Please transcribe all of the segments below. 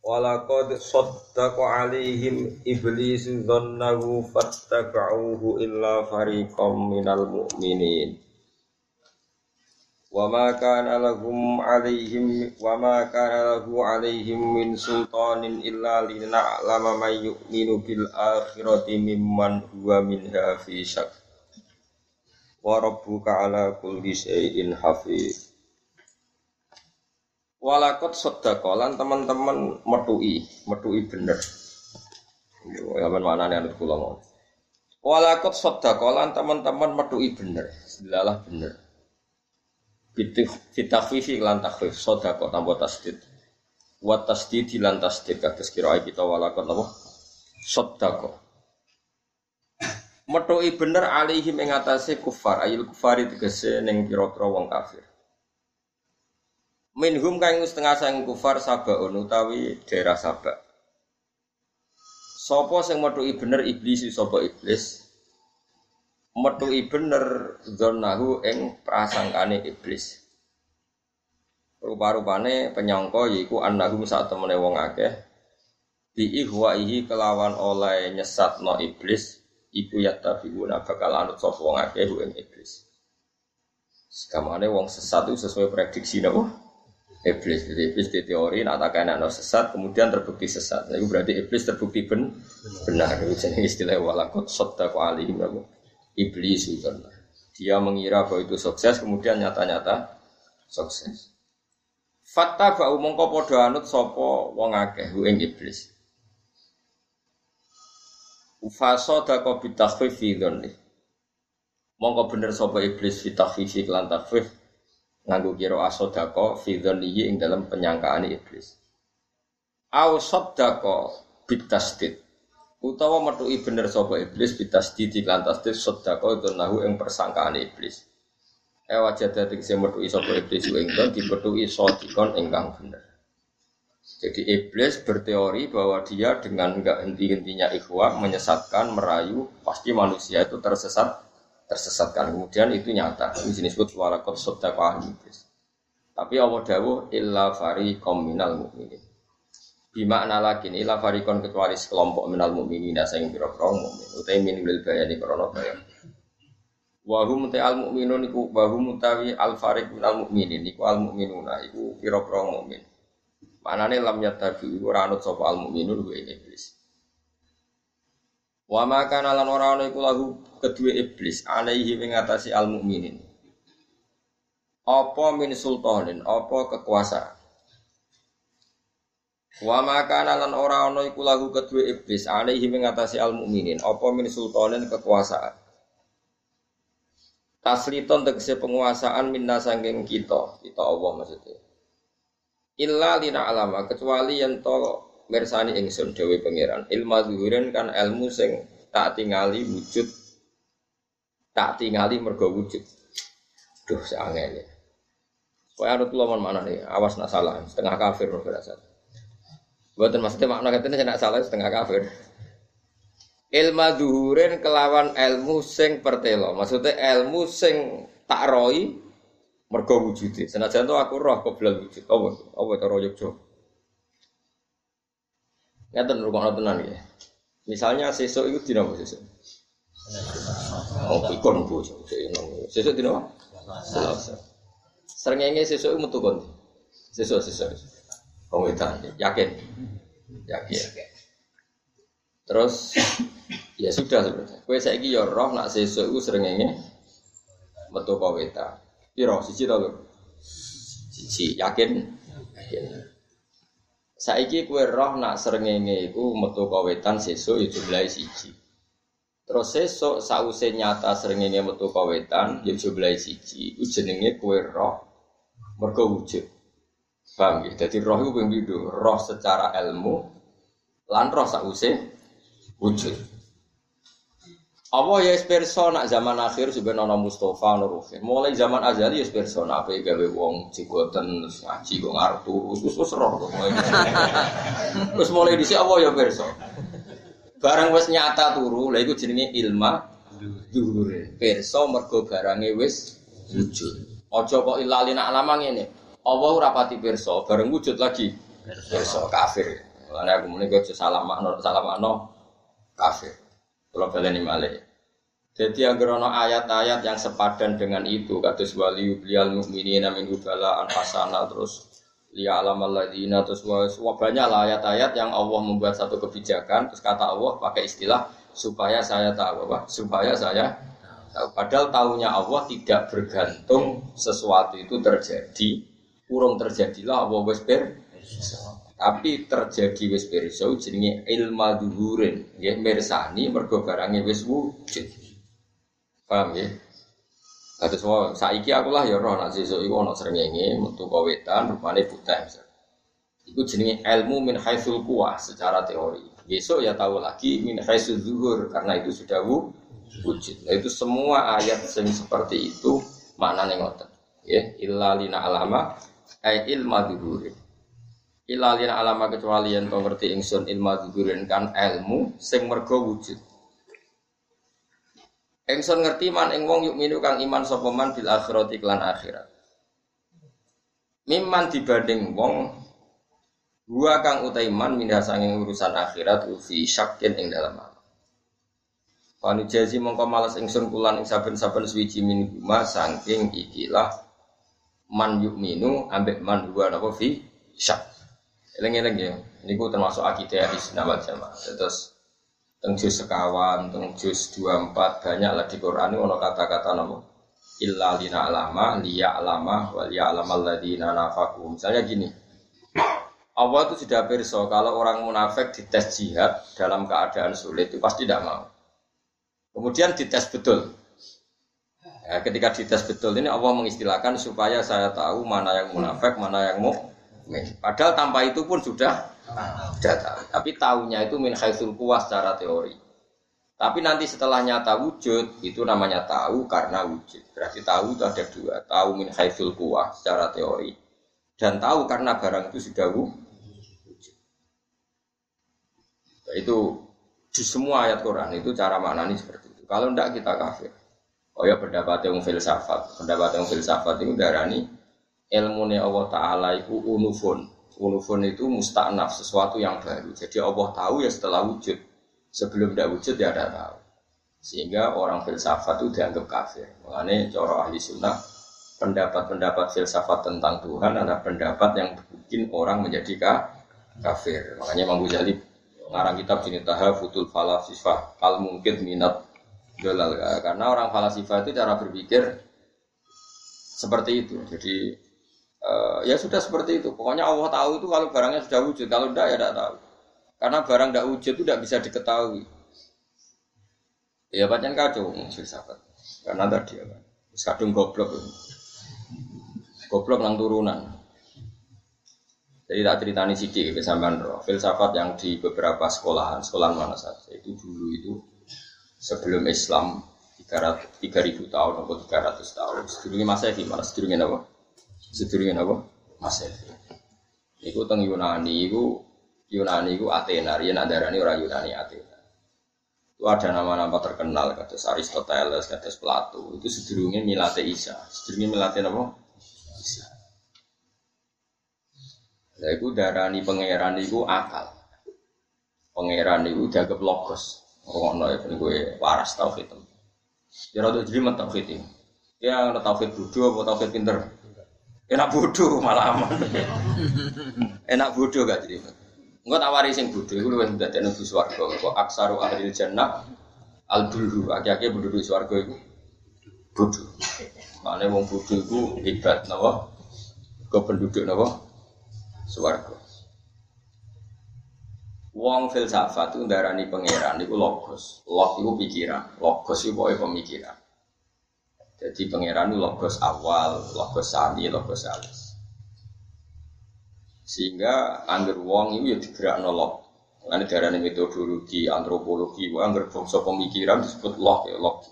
Walaqad saddaqa alaihim iblisu dhannahu fattaba'uhu illa fariqam minal mu'minin. Wa ma kana lahum alaihim wa ma kana lahu alaihim min sultanin illa lina'lama man yu'minu bil akhirati mimman huwa minha fi syak. Wa rabbuka ala kulli syai'in hafiz. Walakot sodakolan teman-teman metui, metui bener. Ya mana nih anut kula mau. Walakot sodakolan teman-teman metui bener, selalah bener. Fitafifi lan takhfif sodako tanpa tasdid. Wat tasdid lan tasdid kados kira kita walakot apa? Sodako. Metui bener alihim ing atase kufar, ayil kufari tegese ning wong kafir. Minhum kang setengah sang kufar sabaun utawi daerah Sabak. Sopo sing metuki bener iblis sapa iblis? Metuki bener zonahu ing prasangkane iblis. Rupa-rupane penyangka yaiku annahu sak temene wong akeh bi ihwaihi kelawan oleh nyesatno iblis iku yattabiuna bakal anut sapa wong akeh ing iblis. Sekamane wong sesat itu sesuai prediksi napa? Iblis. Jadi iblis di teori nak tak kena sesat, kemudian terbukti sesat. Itu berarti iblis terbukti ben benar. Itu jenis istilah walakot sota alihim iblis itu. Dia mengira bahwa itu sukses, kemudian nyata-nyata sukses. Fakta bau mongko podo anut sopo wong akeh ing iblis. Ufaso dako bitakhfif fi Mongko bener sopo iblis fitakhfif lan takhfif nganggo kira asodako fidhoniyi ing dalam penyangkaan iblis. Au sodako bitasdid utawa metui bener sapa iblis bitasdid lan tasdid sodako nahu ing persangkaan iblis. Ewa jada tegese metui sapa iblis ing don dipetui sodikon ingkang bener. Jadi iblis berteori bahwa dia dengan enggak henti-hentinya ikhwah menyesatkan, merayu, pasti manusia itu tersesat tersesatkan. Kemudian itu nyata. Ini jenis disebut walakot sodaqah iblis. Tapi Allah dawuh illa fariqom minal mu'minin. Bima lakin illa fariqon kecuali sekelompok minal mu'minin sing pira-pira mukmin. Utai min lil bayani krana bayan. Wa hum al mu'minun iku wa hum al fariq minal mu'minin iku al mu'minuna iku pira-pira mukmin. Manane lam yatabi ora anut sapa al mu'minun wa iblis. Wa ma kana lan ora ana iku lahu kedue iblis alaihi ing ngatasi al mukminin. Apa min sultanin, apa kekuasaan. Wa ma kana lan ora ana iku lahu kedue iblis alaihi ing ngatasi al mukminin, apa min sultanin kekuasaan. Tasliton tegese penguasaan minna sangking kita, kita Allah maksudnya. Illa lina alama kecuali yang to mirsani ingsun dewi pangeran ilmu zuhurin kan ilmu sing tak tingali wujud tak tingali mergo wujud duh seangel ya Pokoknya ada tuh mana nih, awas nak salah, setengah kafir loh berasa. Buatan maksudnya makna katanya nak salah setengah kafir. Ilmu zuhurin kelawan ilmu sing pertelo, maksudnya ilmu sing tak roi mergo wujud. Senajan tuh aku roh kok belum wujud. Oh, itu roh yuk Ngeten rumah tenan ya. Misalnya sesuk itu dina apa sesuk? Oh, ikon bu, sesuk dina apa? Selasa. Srengenge sesuk metu kon. Sesuk sesuk. Wong wedan yakin. Yakin. Terus ya sudah sebenarnya. Kowe saiki ya roh nak sesuk iku srengenge metu kok wedan. Piro siji to, Siji, yakin? Yakin. Saiki kue roh nak serengenge iku metu kawetan sesuk ya jumlahe siji. Terus sesuk sause nyata serengenge metu kawetan ya jumlahe siji. Iku jenenge kue roh mergo wujud. Paham ya? Jadi roh itu ping roh secara ilmu lan roh sause wujud. Apa ya perso nak zaman akhir sebenarnya nono Mustafa Nurufi. Mulai zaman azali ya perso nak apa gawe wong cigoten ngaji kok ngarep terus terus terus roh Terus mulai dhisik apa ya perso. Barang wis nyata turu, lha iku jenenge ilma dhuwure. Perso mergo barange wis wujud. Aja kok ilalina alama ngene. Allah ora perso, bareng wujud lagi perso kafir. Lan aku muni salah makna salah makna kafir. Kalau baleni malih. Jadi agar ayat-ayat yang sepadan dengan itu, kata wali belial mukminin min hubala anfasana terus liya alam ladina terus wah banyak lah ayat-ayat yang Allah membuat satu kebijakan terus kata Allah pakai istilah supaya saya tahu apa supaya saya tahu padahal tahunya Allah tidak bergantung sesuatu itu terjadi kurang terjadilah Allah wes tapi terjadi wis pirsa jenenge ilma duhurin nggih mirsani mergo barange wis wujud paham nggih Kata semua, saiki aku lah ya roh nak sesuk iku ana srengenge metu kawetan rupane putih misal. Iku jenenge ilmu min haitsul kuwah secara teori. Besok ya tahu lagi min haitsul zuhur karena itu sudah wujud. Nah itu semua ayat yang seperti itu maknane ngoten. Ya, illa lina alama ay ilma dhuhurin ilalin alama kecuali yang kau ngerti ingsun ilmu gugurin kan ilmu sing mergo wujud. Ingsun ngerti man ing wong yuk minu kang iman sopeman bil akhirat iklan akhirat. Miman dibanding wong gua kang utaiman mindah sanging urusan akhirat ufi syakin ing dalam Panu jazi mongko malas ingsun kulan ing saben-saben suwiji min guma saking ikilah man yuk minu ambek man gua napa fi syak. Eleng-eleng ya. Ini ku termasuk akidah di wal jamaah. Terus teng juz sekawan, teng juz 24 banyak lah di Quran ini kata-kata nama illa lina alama, liya alama, wal ya alamal ladina nafaku. Misalnya gini, Allah itu sudah perso kalau orang munafik dites jihad dalam keadaan sulit itu pasti tidak mau. Kemudian dites betul. Ya, ketika dites betul ini Allah mengistilahkan supaya saya tahu mana yang munafik, mana yang mau Padahal tanpa itu pun sudah sudah tahu. Tapi tahunya itu min haitsul kuwas secara teori. Tapi nanti setelah nyata wujud itu namanya tahu karena wujud. Berarti tahu itu ada dua. Tahu min haitsul kuwas secara teori dan tahu karena barang itu sudah wujud. Itu di semua ayat Quran itu cara maknanya seperti itu. Kalau tidak kita kafir. Oh ya pendapat yang filsafat, pendapat yang filsafat itu darani ilmu Allah Ta'ala itu unufun. Unufun itu musta'naf sesuatu yang baru. Jadi Allah tahu ya setelah wujud. Sebelum tidak wujud ya tidak tahu. Sehingga orang filsafat itu dianggap kafir. Makanya cara ahli sunnah pendapat-pendapat filsafat tentang Tuhan adalah pendapat yang bikin orang menjadi kafir. Makanya Imam Ghazali ngarang kitab jenis futul falasifah al mungkin minat dolal. Karena orang falasifah itu cara berpikir seperti itu. Jadi uh, ya sudah seperti itu. Pokoknya Allah tahu itu kalau barangnya sudah wujud, kalau tidak ya tidak tahu. Karena barang tidak wujud itu tidak bisa diketahui. Ya banyak kacau filsafat. Karena tadi ya kadung goblok. Goblok nang turunan. Jadi tak ceritani sidik ke roh. Filsafat yang di beberapa sekolahan, sekolahan mana saja itu dulu itu sebelum Islam 300, 3000 tahun atau 300 tahun. Sedurunge Masehi, mana sedurunge apa? Sedurunge napa? Masehi. Iku teng Yunani iku Yunani iku Athena, riyen andarane ora Yunani Athena. Itu ada nama-nama terkenal kata Aristoteles, kata Plato. Itu sedurunge milate Isa. Sedurunge milate napa? Isa. Lah iku darani pangeran iku akal. Pangeran iku dianggap logos. Ngono ya gue waras tauhid. Ya rada jelimet tauhid iki. Ya tauhid bodoh apa tauhid pinter? Enak bodoh malah aman. Enak bodoh gak jadi. Enggak tawari sing bodoh iku luwih ndadekno bu swarga. Kok aksaru ahli jannah al bulhu. Akeh-akeh penduduk swarga iku bodoh. Mane wong bodoh iku hebat napa? Kok penduduk napa? Swarga. Wong filsafat itu darani pangeran itu logos. Log itu pikiran, logos itu pemikiran. Jadi pangeran logos awal, logos sani, logos alis. Sehingga angger wong itu ya digerak nolok. Ini darah metodologi, antropologi, angger bangsa pemikiran disebut log ya log.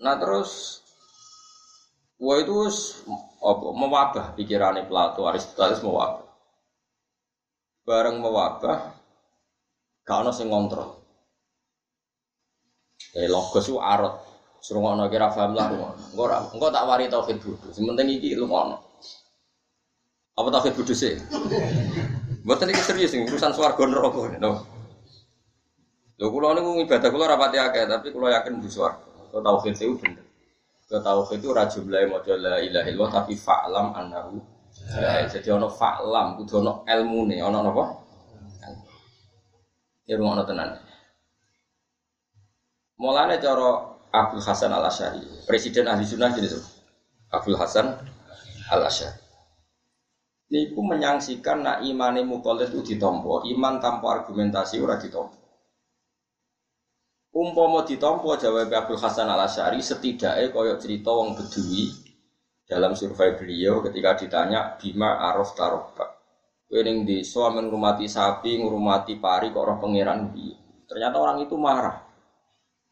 Nah terus Wah itu apa, mewabah pikirannya Plato, Aristoteles mewabah. Bareng mewabah, gak ada yang ngontrol. Eh logos itu arot. Suruh ngono kira paham lah ngono. Engko tak wari tauhid bodho. Sementing iki lu ngono. Apa tauhid bodho sih? Mboten iki serius nih urusan swarga neraka. No. Lho kula niku ibadah kula rapati akeh tapi kula yakin di swarga. Tauhid itu bener. Ke tauhid itu ora jumlahe maca la ilaha illallah tapi fa'lam annahu Ya, jadi ono fa'lam, kudu ono ilmune, ono napa? Ya ono tenan. Mulane cara Abdul Hasan Al Asyari, presiden ahli sunnah jenis Abdul Hasan Al Asyari. Niku menyangsikan nak imane mukallaf itu ditompo, iman tanpa argumentasi ora ditompo. Umpama ditompo jawab Abdul Hasan Al Asyari setidaknya koyok cerita wong Bedui dalam survei beliau ketika ditanya bima araf taroba. Wening di suami ngurumati sapi, ngurumati pari, kok roh pangeran di. Ternyata orang itu marah.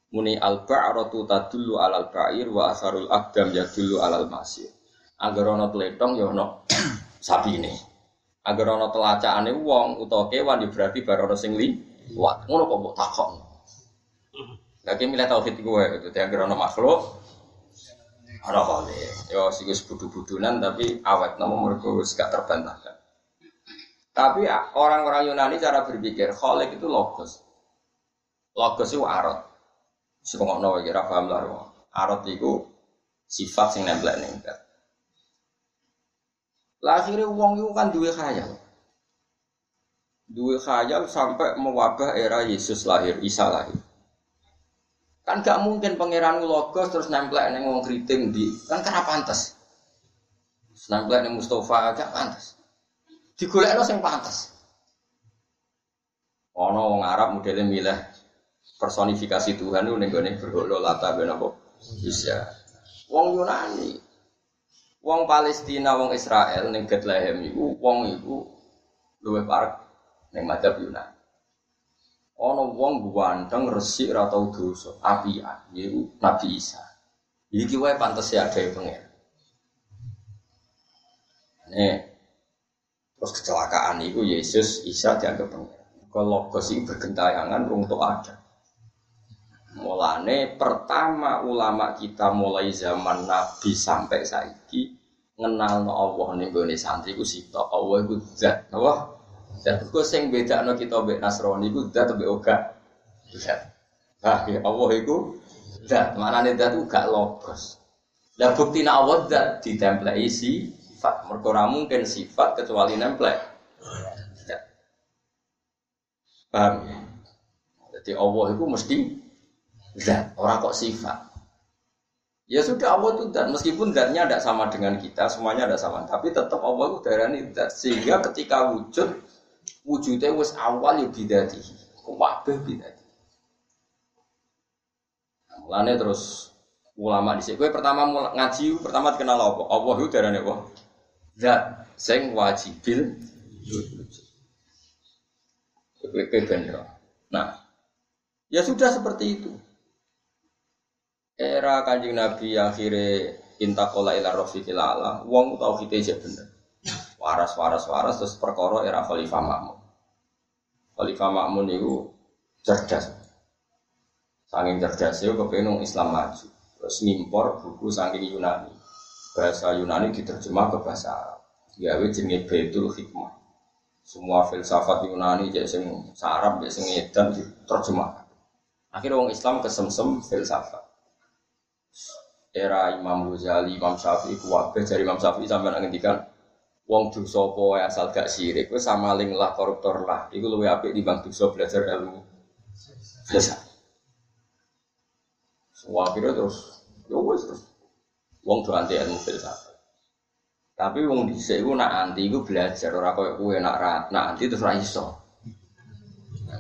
Muni al ba'ratu tadullu alal ba'ir wa asarul agam yadullu alal masir. Agar ono tletong ya sapi ini. Agar ono telacakane wong utawa kewan ya berarti baru ono sing liwat. Ngono kok mbok takok. Lagi milih tauhid gue itu dia agar ono makhluk ora kali. Yo sigus budu-budunan tapi awet nama mereka gak terbantahkan. Tapi orang-orang Yunani cara berpikir kholik itu logos. Logos itu arot. Sengokno iki ora paham lah. Arot itu sifat sing nempel ning dat. Lahirnya wong itu kan duwe khayal. Duwe khayal sampai mewabah era Yesus lahir, Isa lahir. Kan gak mungkin pangeran logos terus nempel neng wong keriting di kan karena pantas. Nempel neng Mustafa gak pantas. Digolekno sing pantas. Ono wong Arab modelnya milih personifikasi Tuhan itu ning gone berhala lata apa bisa. Wong Yunani, wong Palestina, wong Israel ning Bethlehem iku wong iku luwih parek ning Yunani. Ono wong ganteng resik ora tau dosa, apian, yaiku Nabi Isa. Iki wae pantes ya ada pengen. Nih, terus kecelakaan itu Yesus Isa dianggap pengen. Kalau logos itu bergentayangan untuk ada. Mulane pertama ulama kita mulai zaman Nabi sampai saiki ngenal no Allah nih gue santri ku sito Allah itu zat Allah dan gue sing beda no kita be Nasrani ku zat be oga zat. Nah ya? Allah itu zat. Mana nih zat gak logos. Lah bukti na Allah zat ditempel isi sifat mereka mungkin sifat kecuali nempel zat. Paham ya? Jadi Allah itu mesti zat, orang kok sifat. Ya sudah Allah itu zat, meskipun zatnya tidak sama dengan kita, semuanya tidak sama, tapi tetap Allah itu darani zat. Sehingga ketika wujud, wujudnya wis awal ya bidati, kabeh bidati. Nah, mulane terus ulama di sini, pertama ngaji, pertama kenal apa? Allah itu darani apa? Zat, sing wajibil wujud. Nah, ya sudah seperti itu era kanjeng Nabi akhirnya intakola ila rofiqil ala, wong tau kita aja bener. Waras, waras, waras, terus perkara era Khalifah Makmun. Khalifah Makmun itu cerdas. Saking cerdas itu kepenung Islam maju. Terus ngimpor buku saking Yunani. Bahasa Yunani diterjemah ke bahasa Arab. Gawe jenenge Baitul Hikmah. Semua filsafat Yunani jadi sing Arab, jadi sing edan diterjemah. Akhirnya orang Islam kesemsem filsafat era Imam Ghazali, Imam Syafi'i kuwabe dari Imam Syafi'i sampai ngendikan wong dosa apa asal gak sirik wis samaling lah koruptor lah. Iku luwih apik bang dosa belajar ilmu. Filsafat semua akhirnya terus yo wis terus. Wong do anti ilmu filsafat. Tapi wong dhisik iku nak anti iku belajar. Ora koyo kowe nak ra nak anti terus ra iso.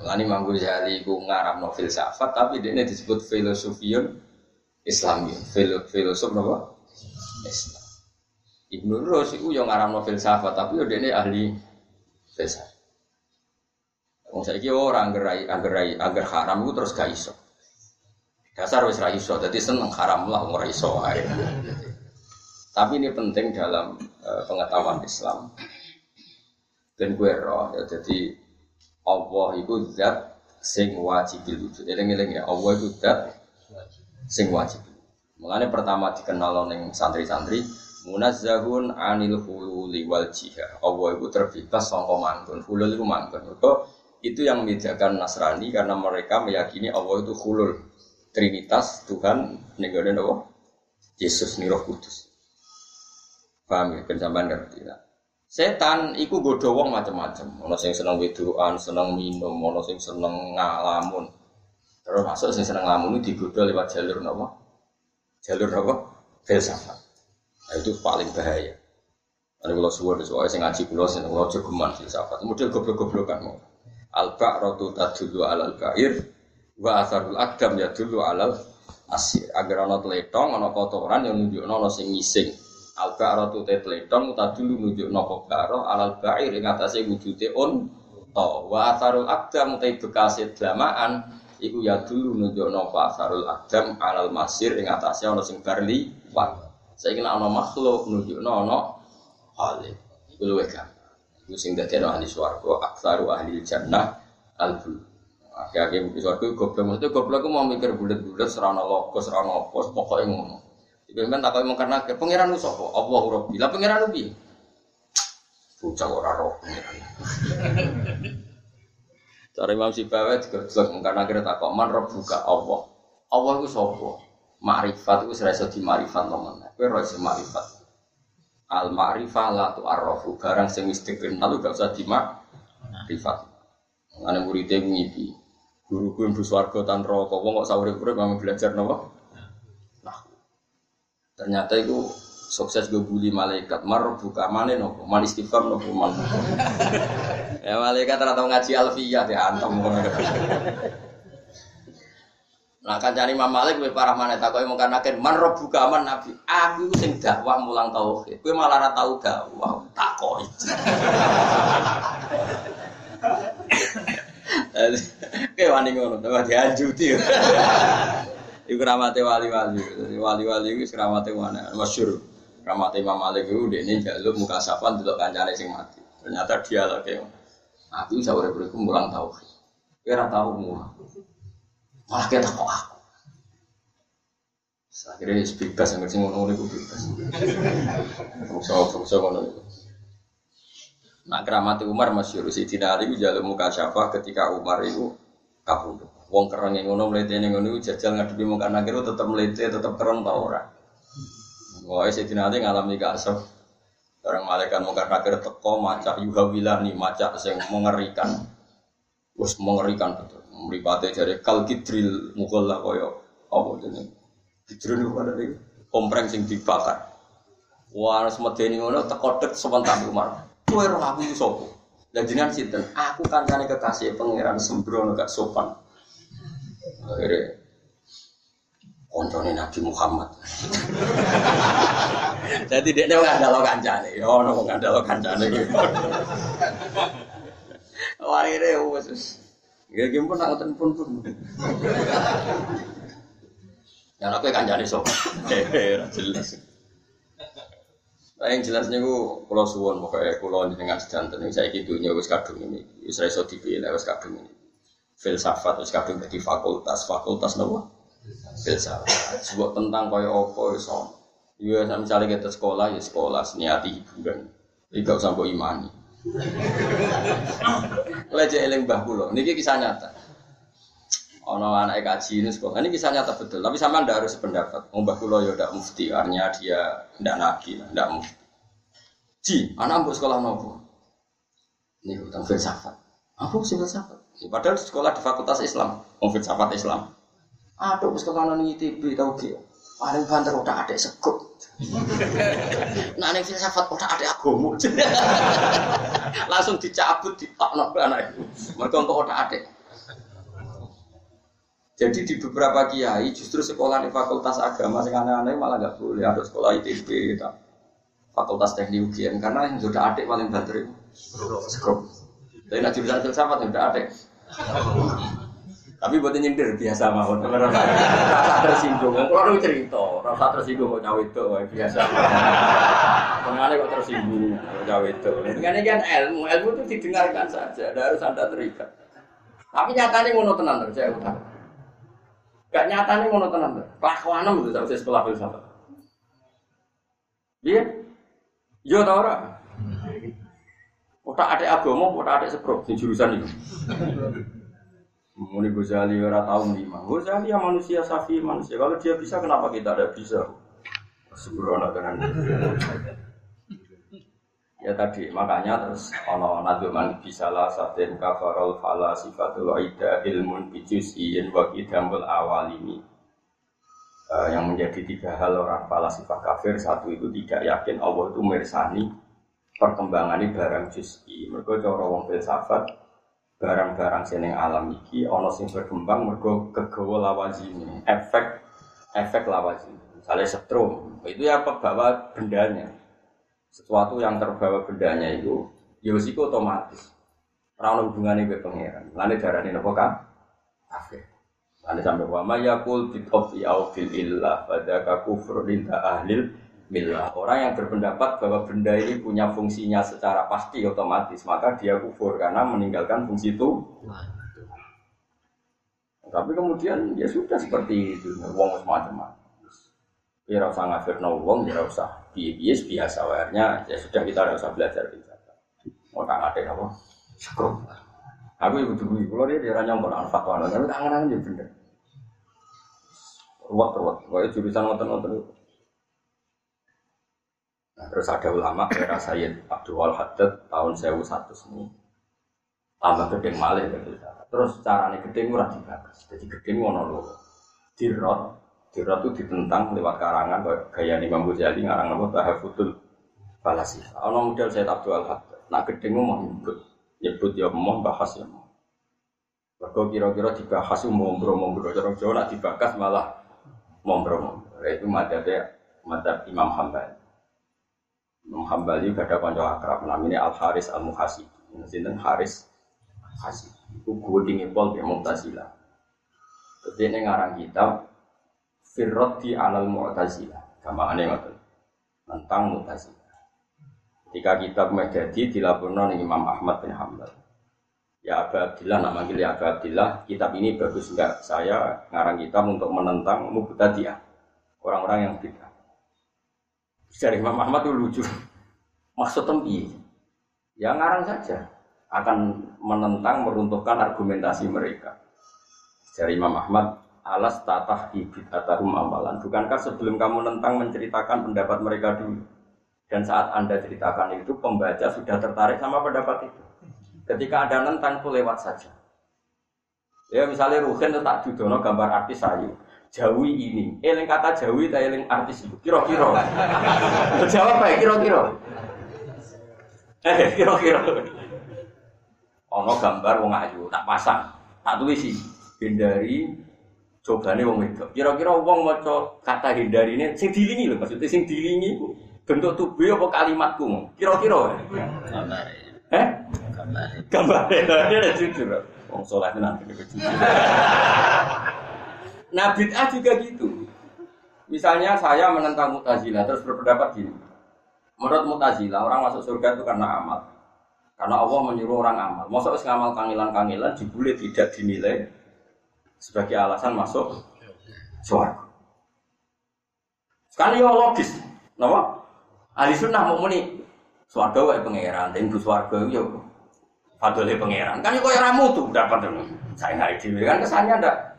Lani Imam Ghazali iku ngaramno filsafat tapi dia disebut filosofiun Islam ya, filosof apa? Islam. Ibnu Rus itu yang ngaram filsafat, tapi udah ini ahli filsafat. Wong saiki orang angger angger angger haram itu terus gak iso. Dasar wis ra iso, dadi seneng haram lah ora iso ae. Tapi ini penting dalam uh, pengetahuan Islam. Dan gue roh, ya, jadi Allah itu zat sing wajib wujud. Eling-eling ya, Allah itu zat sing wajib. Mengenai pertama dikenal neng santri-santri, munazzahun anil hululi wal jihad. Allah itu terbebas sangka mangkun. Hulul itu. Mereka itu yang membedakan Nasrani karena mereka meyakini Allah itu hulul. Trinitas Tuhan negara Allah Yesus nih Roh Kudus. Paham ya? Pencaman ngerti lah. Setan iku godho wong macam-macam. Ono sing seneng wedoan, seneng minum, ono sing seneng ngalamun. Terus masuk sing seneng ngalamun itu digodho lewat jalur napa? Jalur napa? Filsafat. Nah, itu paling bahaya. Ada kalau suwon soalnya sing ngaji kulo sing kulo jogeman filsafat. Model goblok-goblokan mau. Al-ba'ratu tadullu alal ba'ir wa asarul akdam ya dulu alal asir. Agar ana tletong, ana kotoran yang nunjukno ana sing ngising. Al ba'ratu te tletong dulu nunjuk nopo baro alal ba'ir ing atase wujude on wa atharul aqdam te bekase dlamaan iku ya dulu nunjuk nopo atharul aqdam alal masir ing atase ana sing bar liwat saiki nek ana makhluk nunjuk ana hale iku luwih gampang iku sing dadi ahli swarga aktsaru ahli jannah al bul Akhirnya mungkin suatu goblok, maksudnya goblok aku mau mikir bulat-bulat, serana logo, serana apa, pokoknya ngono. Ibu tak kau mau karena pangeran sapa? Allah Rabbi. Lah pangeran piye? Bocah ora roh. Cara Imam juga jelas karena kira tak kok man buka Allah. Allah itu sapa? Ma'rifat itu serasa di ma'rifat teman. Kowe ora ma'rifat. Al ma'rifah la tu arrafu barang sing wis dikenal gak usah di ma'rifat. Ana muridé ngipi. Guru ku mlebu swarga tan neraka. Wong kok sawure-urip belajar napa? Ternyata itu sukses gue bully malaikat. Mar buka mana nopo? Mal istighfar nopo? Mal. Ya malaikat rata ngaji alfiyah ya antem. Nah kan cari Imam Malik gue parah mana tak kau mau karena kan man buka man nabi. Aku sing dakwah mulang tauhid. Gue malah rata tahu dakwah tak koi Kayak wani ngono, tambah dianjuti. Iku ramate wali-wali. Wali-wali iku ramate mana? Ramate Imam Malik iku ini jaluk muka safan delok kancane sing mati. Ternyata dia lagi Aku bisa urip-urip mulang tau. Kira tahu mulang. Malah kita kok aku. Akhirnya bebas yang ngerti ngono itu bebas. Bungsa-bungsa ngono itu. Nah keramat Umar masyhur Sidina Ali jaluk muka syafa ketika Umar itu kabur. Wong kereng yang ngono melete yang ngono jajal ngadepi mau kan akhirnya tetap melete tetap kereng tau ora. Wah si Ali ngalami kasar. Orang malaikat mau kan akhir teko macak yuha nih macak yang mengerikan. Wes mengerikan betul. Meripate dari kal kidril lah koyo apa jeneng. Kidril pada dari kompreng sing dibakar. Wah semedeni ngono teko dek sebentar Umar. Kowe roh aku sapa? Dan jenengan sinten? Aku kancane kekasih pangeran sembrono gak sopan akhirnya koncone Nabi Muhammad. Jadi dia nggak ada lo kancane, oh no nggak ada lo kancane gitu. Akhirnya khusus, gak gimana pun angkatan pun pun. Yang aku kancane sok, jelas. Nah, yang jelasnya ku pulau suwon pokoknya pulau dengan sedanten ini saya gitu wis kadung ini, wis iso dipilih wis kadung ini filsafat terus kadung di fakultas fakultas nopo filsafat sebut tentang kaya apa iso ya misalnya kita sekolah ya sekolah niati hiburan gak usah imani. Lejek eling mbah kula. Niki kisah nyata. Ono anak kaji ini sekolah. Ini kisah nyata betul. Tapi sama ndak harus sependapat. Mbah kula ya ndak mufti. Artinya dia ndak nabi ndak mufti. Ji anak mbok sekolah nopo? Ini tentang filsafat. Apa sih filsafat? Padahal sekolah di Fakultas Islam, filsafat Islam. Aduh, sekolah nang ITB tau ge. Paling banter udah ada sekut. nah, ning filsafat udah ada agama. Langsung dicabut di no anak itu. Mereka untuk udah ada. Jadi di beberapa kiai justru sekolah di fakultas agama sing aneh-aneh malah gak boleh ada sekolah ITB gitu. Fakultas Teknik UGM karena yang sudah adik paling banter itu. Tapi nak jurusan filsafat yang sudah adik. Tapi buat nyindir biasa mawon. Rasa tersinggung. Kalau lu cerita, rasa tersinggung kok cawe itu biasa. Pengen kok tersinggung kok cawe itu. Dengan kan ilmu, ilmu itu didengarkan saja, tidak harus anda terikat. Tapi nyatanya ngono tenan saya utang. Gak nyatanya ngono tenan. Kelakuanem itu saya sekolah filsafat. Iya, Yo tau ora? Otak adik agama, otak adik seprok di jurusan itu. Muni Ghazali ora tahu lima. Ghazali yang manusia safi manusia. Kalau dia bisa, kenapa kita tidak bisa? Sembrono tenan. Ya tadi, makanya terus ono naduman bisalah satin kafarol fala sifatul aida ilmun bijusiyin wa kidamul awal ini uh, yang menjadi tiga hal orang falasifah kafir satu itu tidak yakin Allah itu mersani perkembangan barang juz'i mereka cara wong filsafat barang-barang seneng alam iki ono sing berkembang mergo kegawa lawazine efek efek lawazine. Misalnya setrum itu ya pembawa bendanya. Sesuatu yang terbawa bendanya itu ya itu otomatis. Ora hubungannya dengan pangeran. Lane darane napa kan kafir. Ane sampai wa mayakul bitofi au fil illah pada kufur linta ahlil milah. Orang yang berpendapat bahwa benda ini punya fungsinya secara pasti otomatis, maka dia kufur karena meninggalkan fungsi itu. Tapi kemudian ya sudah seperti itu, wong semacam Ya usah ngafirno wong, ya usah bias biasa warnya, ya sudah kita tidak usah belajar bisa. Mau tak ada apa? Syukur. Aku ibu tuh kalau dia dia nyongkol fatwa, tapi tangan-tangan juga bener. Ruwet ruwet, kayak jurusan nonton-nonton itu. Nah, terus ada ulama era Sayyid Abdul Haddad tahun 1100 ini tambah gedeng malih. Terus caranya gedeng murah dibakas. Jadi gedeng ngono lho. Dirot, dirot itu ditentang lewat karangan gaya Imam Ghazali ngarang nama Tahafutul Falasi. Ono model Sayyid Abdul Haddad. Nah gedeng mau nyebut, nyebut ya mau bahas ya mau. Mergo kira-kira dibahas mombro-mombro. Cara Jawa nak dibakas malah mombro-mombro. Itu madhabnya madhab Imam Hambali. Imam Hambali ada kanca akrab namanya Al Haris Al Muhasib. Sinten Haris Hasib. Iku gue pol ya Mu'tazilah. Jadi ini ngarang kitab Firroti alal Mu'tazilah. Gampangane ngoten. Tentang Mu'tazilah. Ketika kitab Medadi dilaporkan oleh Imam Ahmad bin Hambal. Ya Abu Abdillah, nama manggil ya Abu Abdillah, kitab ini bagus enggak? Saya ngarang kitab untuk menentang Mu'tazilah. Orang-orang yang bid'ah. Dari Imam Ahmad itu lucu. Maksud tempi. Ya ngarang saja. Akan menentang, meruntuhkan argumentasi mereka. Dari Imam Ahmad, alas tatah ibid atahum amalan. Bukankah sebelum kamu nentang menceritakan pendapat mereka dulu? Dan saat anda ceritakan itu, pembaca sudah tertarik sama pendapat itu. Ketika ada nentang itu lewat saja. Ya misalnya Ruhin itu tak dudono gambar artis sayu. Jawi ini. Eling kata Jawi tak eling artis itu. Kira-kira. Jawab baik kira-kira. Eh kira-kira. Ono gambar wong ayu tak pasang. Tak tulis. Hindari cobane wong itu. Kira-kira wong maca kata hindari ini sing dilingi lho maksudnya sing dilingi bentuk tubuh apa kalimatku. Kira-kira. Gambar. Eh? Gambar. Gambar. Dia jujur. Wong tenan jujur. Nah bid'ah juga gitu. Misalnya saya menentang mutazila terus berpendapat gini. Menurut mutazila orang masuk surga itu karena amal. Karena Allah menyuruh orang amal. Masuk ke ngamal kangilan-kangilan dibully tidak dinilai sebagai alasan masuk surga. Sekarang ya logis. Kenapa? Ahli sunnah mau muni Suarga wae pangeran, dan bu suarga ya fadole pangeran. Kan kok ya ramu tuh dapat Saya nggak dhewe kan kesannya ndak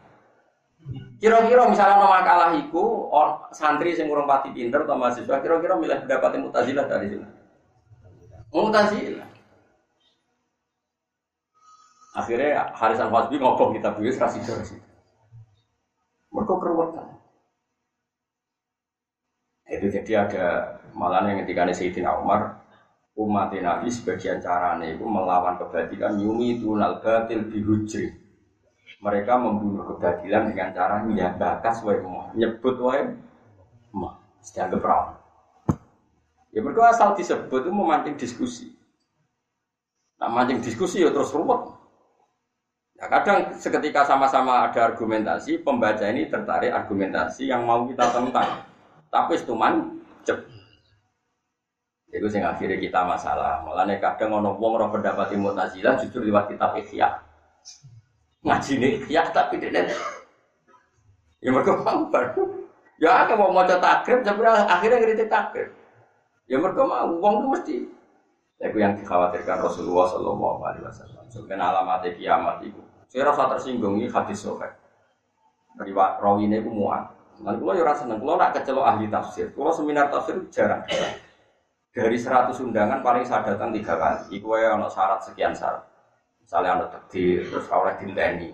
Kira-kira misalnya nama makalah iku santri sing urung pati pinter atau mahasiswa kira-kira milih pendapat Mu'tazilah dari sini. Mu'tazilah. Akhirnya Haris Al Fasbi ngobong kita buyus kasih kasih. Mereka keruwetan. Itu jadi ada malah yang ketika Sayyidina Umar umat Nabi sebagian caranya itu melawan kebatilan yumi itu batil bihujri mereka membunuh kebatilan dengan cara bakas wae mau nyebut wae mau dianggap perawan Ya berdua asal disebut itu memancing diskusi. Nah mancing diskusi ya terus ruwet. Ya kadang seketika sama-sama ada argumentasi, pembaca ini tertarik argumentasi yang mau kita tentang. Tapi itu cep. Itu sing akhirnya kita masalah. Mulane kadang ono wong roh pendapat Mu'tazilah justru lewat kitab Ihya. Ngaji nih Ihya tapi tidak. Ya mereka mau baru. Ya aku mau mau takrib, sebenarnya akhirnya kritik takrib. Ya mereka mau, uang itu mesti. Itu yang dikhawatirkan Rasulullah Shallallahu Alaihi Wasallam. Sebenarnya alamat kiamat itu. Saya rasa tersinggung ini hadis sohail. Riwayat rawi ini aku muat. Nanti kalau ya seneng, kalau nak kecelok ahli tafsir, kalau seminar tafsir jarang. Dari 100 undangan paling saya datang tiga kali. Iku ya ono syarat sekian syarat. Misalnya ono takdir, terus oleh dinteni.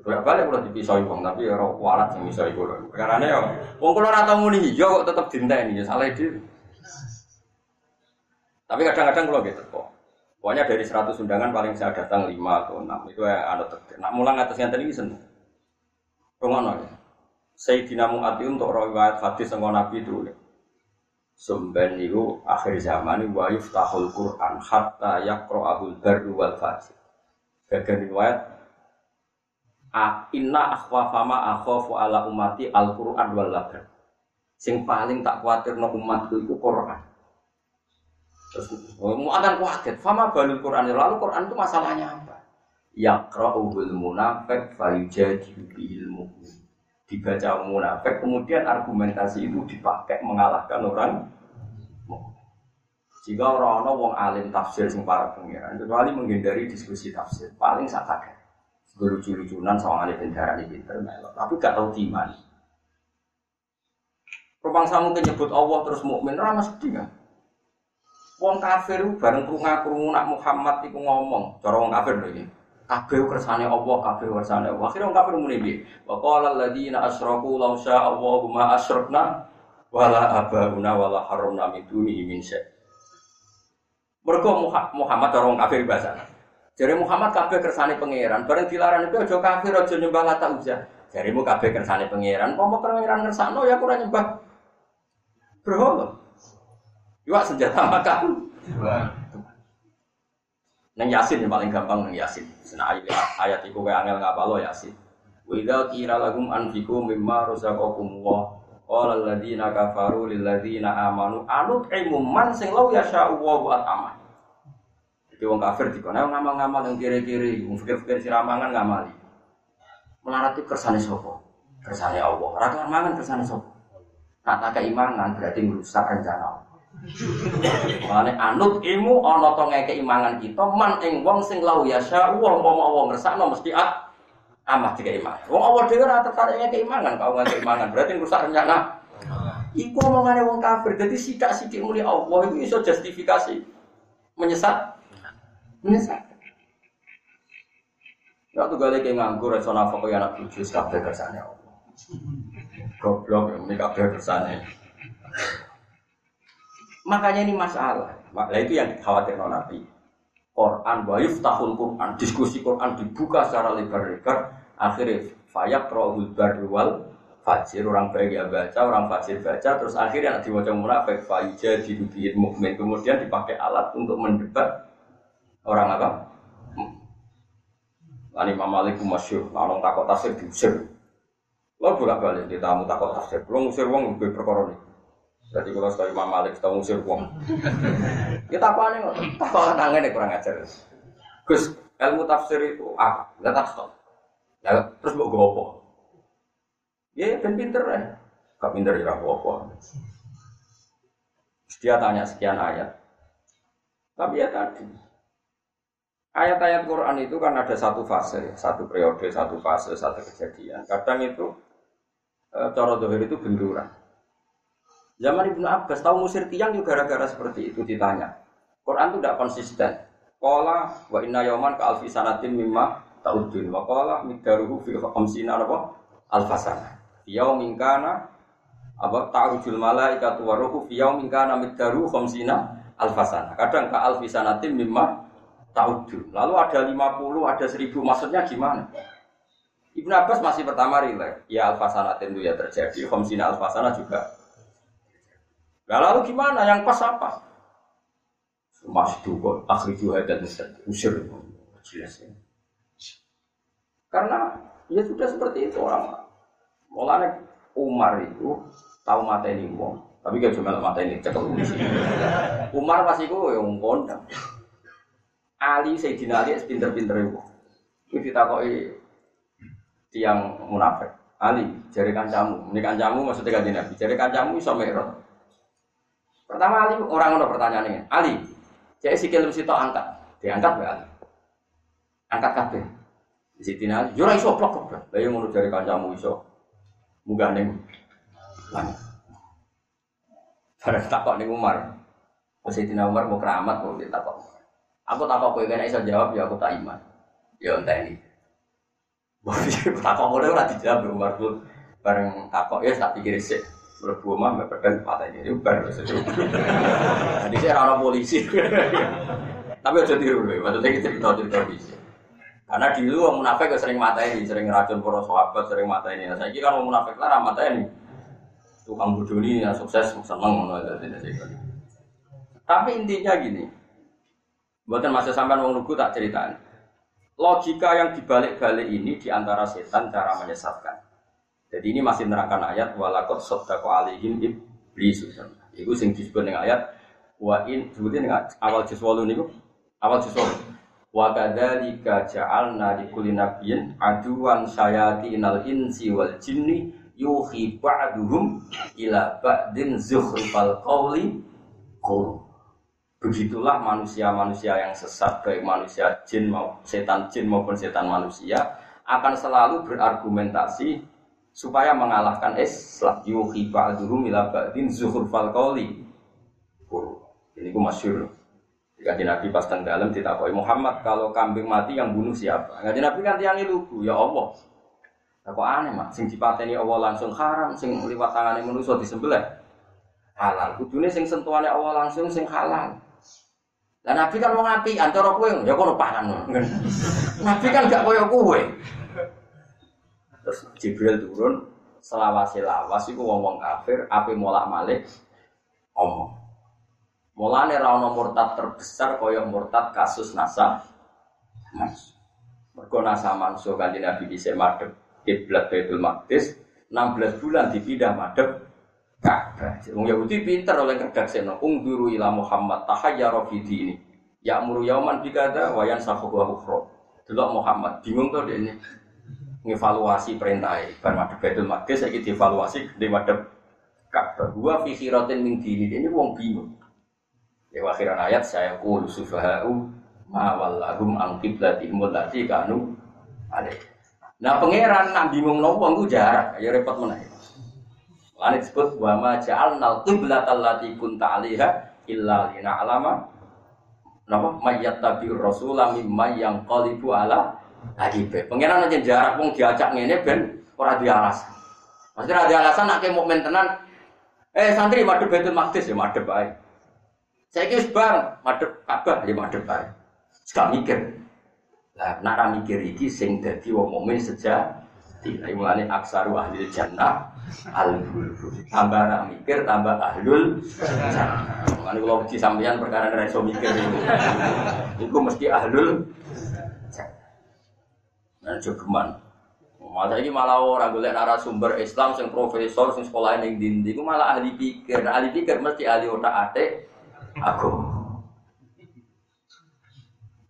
Bolak balik kalau dipisau wong, tapi ya roh kualat yang bisa ibu. Karena ya, wong kalau rata muni hijau kok tetap dinteni, ya salah itu. Tapi kadang-kadang kalau gitu kok. Pokoknya dari 100 undangan paling saya datang 5 atau 6. Itu ya ada takdir. Nak mulang atas yang tadi seneng. Pengono ya. Sayyidina Mu'ati untuk riwayat hadis sama Nabi dulu. Sumben itu akhir zaman wa yuftahul Quran hatta yaqra'ahul barru wal fajir. Bagian riwayat Inna akhwafama akhafu ala umati al-Quran wal labar. Sing paling tak khawatir no umatku itu Quran. Terus mau akan khawatir. Fama balul Quran lalu Quran itu masalahnya apa? Yaqra'uhul munafik fayujadilu bihil mu'min dibaca munafik, kemudian argumentasi itu dipakai mengalahkan orang jika orang orang wong alim tafsir sing para pengiran, kecuali menghindari diskusi tafsir, paling sak kaget. Lucu-lucunan sama alim bendera di pinter tapi gak tahu diman. Rupang samu nyebut Allah terus mukmin, ramah sedih kan? Wong kafir bareng krungu-krungu nak Muhammad iku ngomong, cara wong kafir lho kabeh kersane Allah kabeh kersane Allah. Akhirnya wong kafir muni piye? Wa qala alladziina asyraku law syaa Allahu ma asyrakna wala abauna wala haramna min dunihi min syai. Mergo Muhammad orang kafir bahasa. Jadi Muhammad kabeh kersane pangeran bareng dilarang itu aja kafir aja nyembah lata uzza. Jarimu kabeh kersane pangeran pomo pangeran ngersakno ya kurang nyembah. Berhala. Iwak senjata makan. Neng Yasin yang paling gampang neng Yasin. Sena ayat, ayat itu kayak angel lo Yasin. Wida kira lagum anfiku mimma rozaqakum wa qala alladziina kafaru lil ladziina amanu anut ilmu man sing law yasha'u buat aman. Jadi wong kafir dikono ngamal-ngamal yang kiri-kiri, wong fikir-fikir siramangan ngamali. Melarat itu kersane sapa? Kersane Allah. Ora mangan kersane? Nak tak keimangan berarti merusak rencana Allah. Mane anut ilmu ana to ngeke imangan kita man ing wong sing lau ya sya wong mau wong ngersakno mesti at amah tiga iman. Wong Allah dhewe ora tertarik ngeke imangan, kau ngeke imangan berarti rusak rencana. Iku omongane wong kafir. Jadi sidak-sidik muli Allah itu iso justifikasi menyesat. Menyesat. Ya tuh gale kayak nganggur iso nafkah ya anak bojo kabeh kersane Allah. Goblok ini kabeh kersane. Makanya ini masalah. Nah, itu yang dikhawatirkan Nabi. Quran wa yuftahul Quran, diskusi Quran dibuka secara lebar-lebar, akhirnya fayak rohul barwal fajir orang baik ya baca, orang fajir baca, terus akhirnya nanti diwajah munafik fayja dirubiin mukmin, kemudian dipakai alat untuk mendebat orang apa? Ini Imam Malik masyur, orang takut tafsir diusir. Lo bolak balik kita mau takut tafsir, lo ngusir uang lebih perkara. Jadi kalau sekali Imam Malik kita ngusir uang. Kita apa nih? Tak kok tangan nih kurang ajar. Gus, ilmu tafsir itu apa? Gak. Ya, terus mau apa? Ya, ben pinter ya. Gak pinter ya apa-apa. Dia tanya sekian ayat. Tapi ya tadi, ayat-ayat Quran itu kan ada satu fase, satu periode, satu fase, satu kejadian. Kadang itu, e, cara dohir itu benturan. Zaman Ibnu Abbas tahu musir tiang juga gara-gara seperti itu ditanya. Quran itu tidak konsisten. Kola wa inna yoman ka alfi sanatin mimma taudun wa kola midaruhu fi khamsina apa alfasana. Yaumin kana apa ta'rujul malaikatu wa ruhu fi yaumin kana midaruhu khamsina alfasana. Kadang ka alfi sanatin mimma taudun. Lalu ada 50, ada 1000 maksudnya gimana? Ibnu Abbas masih pertama rileks. Ya alfasanatin itu ya terjadi, khamsina alfasana juga Nah, lalu gimana? Yang pas apa? Masih kok akhir dan usir jelas ya. Karena ya sudah seperti itu orang. Mulanya Umar itu tahu mata ini wong, tapi gak cuma mata ini cekel Umar pasti gue yang kondang. Ali Sayyidina Ali pinter-pinter itu. Itu ditakoi tiang munafik. Ali, jari kancamu. Ini kancamu maksudnya kanji Nabi. Jari kancamu iso merot. Pertama Ali, orang ada pertanyaannya. Ali, jadi si kilim situ angkat. Diangkat ya Ali. Angkat kabeh. Di situ Ali, jura iso plok kok. Lah yang ngono jari kancamu iso. Munggah ning langit. Bareng takok ning Umar. Sayyidina Umar mau keramat mau ditakok. Aku takok kowe kena iso jawab ya aku tak iman. Ya entah ini. takok ngono ora dijawab Umar tuh bareng takok ya tak pikir sih. Mlebu omah mbek pedang patah ini bar. Jadi saya ora polisi. Tapi aja tiru lho, maksudnya kita cerita-cerita bisa. Karena dulu orang munafik sering mata ini, sering racun para sahabat, sering mata ini. Nah, saya kira orang munafik lah ini. Tukang bodoh yang sukses seneng Tapi intinya gini, buatan masa sampai wong lugu tak ceritain. Logika yang dibalik-balik ini di antara setan cara menyesatkan. Jadi ini masih nerangkan ayat walakot sodako alihim iblis. Itu sing disebut dengan ayat wa in sebutin dengan awal juz ini awal juz wa kadzalika ja'alna li kulli nabiyyin aduwan syayatinal insi wal jinni yuhi ba'duhum ila ba'din zukhrifal qawli Begitulah manusia-manusia yang sesat baik manusia jin mau setan jin maupun setan manusia akan selalu berargumentasi supaya mengalahkan Islam yuhi ba'duhum ila ba'din zukhrifal qawli ini ku masyur jika Nabi pas teng dalam ditakoi Muhammad kalau kambing mati yang bunuh siapa? Ngaji Nabi kan tiang lugu ya Allah. Kok aneh mak, sing dipateni Allah langsung haram, sing liwat tangane manusia disembelih halal. Kudune sing sentuhane Allah langsung sing halal. Lah Nabi kan mau ngapi antara kowe ya kono pangan. Nabi kan gak koyo kowe. Terus Jibril turun selawase lawas iku wong-wong kafir ape molak-malik omong. Mulane ra ono murtad terbesar kaya murtad kasus nasa Mas. Mergo nasa manso kanjeng Nabi bisa madhep kiblat Baitul Maqdis 16 bulan dipindah madhep Ka'bah. Wong Yahudi pinter oleh kedaksena ungduru ila Muhammad tahayyara fi dini. Ya'muru yauman bikada wa yansahu wa. Delok Muhammad bingung to dene. Ngevaluasi perintah bar madhep Baitul Maqdis saiki dievaluasi di madhep Ka'bah. Wa fi khiratin min dini. Ini wong bingung. Ya akhiran ayat saya qul sufaha'u ma wallahum an qiblatihim allati kanu alaih. Nah pangeran nak bingung nopo ku jarak, ya repot ya. Lan disebut wa ma ja'alnal qiblatal lati kunta 'alaiha illa alama napa mayyattabi'ur rasula mimma yang qalibu ala agibe. Pangeran aja jarak wong diajak ngene ben ora di. Maksudnya ada alasan nak mukmin tenan eh santri madhep Baitul Maqdis ya madhep bae. Saya kira bareng madhep Ka'bah ya madhep bae. Sekali mikir. Lah nara mikir iki sing dadi wong mukmin sejak tidak mulane aksaru ahli jannah al tambah nak mikir tambah ahlul jannah. Mulane kula uji sampeyan perkara ora iso mikir itu. Iku mesti ahlul Nah, jogeman. Masa ini malah orang golek narasumber Islam sing profesor sing sekolah ning dindi iku malah ahli pikir. Nah, ahli pikir mesti ahli otak-atik aku.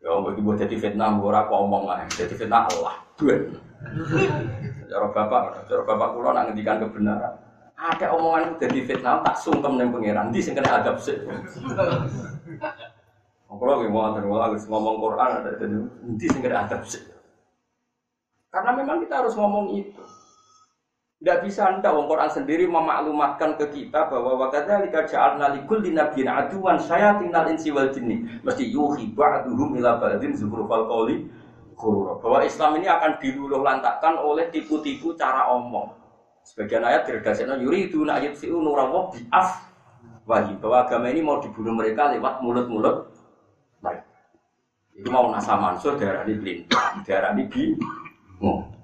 Ya bagi buat jadi fitnah, gue ora ngomong lah. Jadi fitnah Allah. Dua. Cara bapak, cara bapak kulo nak ngendikan kebenaran. Ada omongan jadi fitnah, tak sungkem nih pangeran. Di sini kena adab sih. Kulo gue mau ngomong Quran ada di sini kena adab sih. Karena memang kita harus ngomong itu. Tidak bisa anda, wong Quran sendiri memaklumatkan ke kita bahwa wakadha lika ja'alna likul dinabiyyin aduan tinggal insi wal jinni. Mesti yuhi ba'duhum ila ba'din zuhrufal qawli Bahwa Islam ini akan diluluh lantakan oleh tipu-tipu cara omong. Sebagian ayat dirgasaknya yuri itu nak yutfi'u nurawo bi'af wahim. Bahwa agama ini mau dibunuh mereka lewat mulut-mulut baik. Itu mau nasa mansur darah ini belin, darah ini bingung.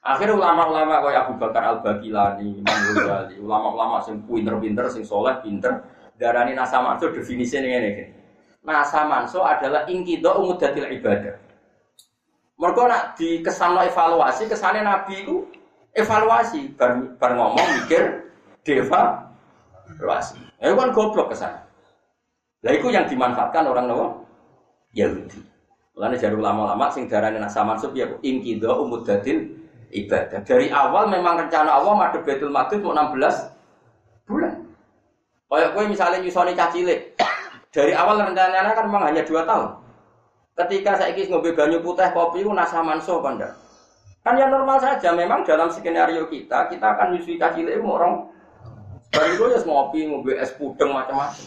Akhirnya ulama-ulama kayak Abu Bakar Al Bakilani, Imam Ghazali, ulama-ulama sing pinter-pinter, sing soleh pinter, darani nasa manso definisi ini. Nasa manso adalah ingkido umudatil ibadah. Mereka nak di kesan evaluasi, kesannya Nabi itu evaluasi, bar, bar ngomong mikir, deva, evaluasi. Ya kan goblok kesan. Lah itu yang dimanfaatkan orang Nawa Yahudi. Lalu jadi ulama-ulama sing darani nasa manso ya ingkido umudatil ibadah. Dari awal memang rencana Allah madhep Baitul Maqdis mau 16 bulan. Kayak gue misalnya nyusoni cacilik. Dari awal rencananya kan memang hanya dua tahun. Ketika saya ingin ngobrol banyu putih kopi itu nasa manso kan Kan ya normal saja. Memang dalam skenario kita kita akan nyusui cacilik itu orang baru itu ya ngopi ngobrol es pudeng macam-macam.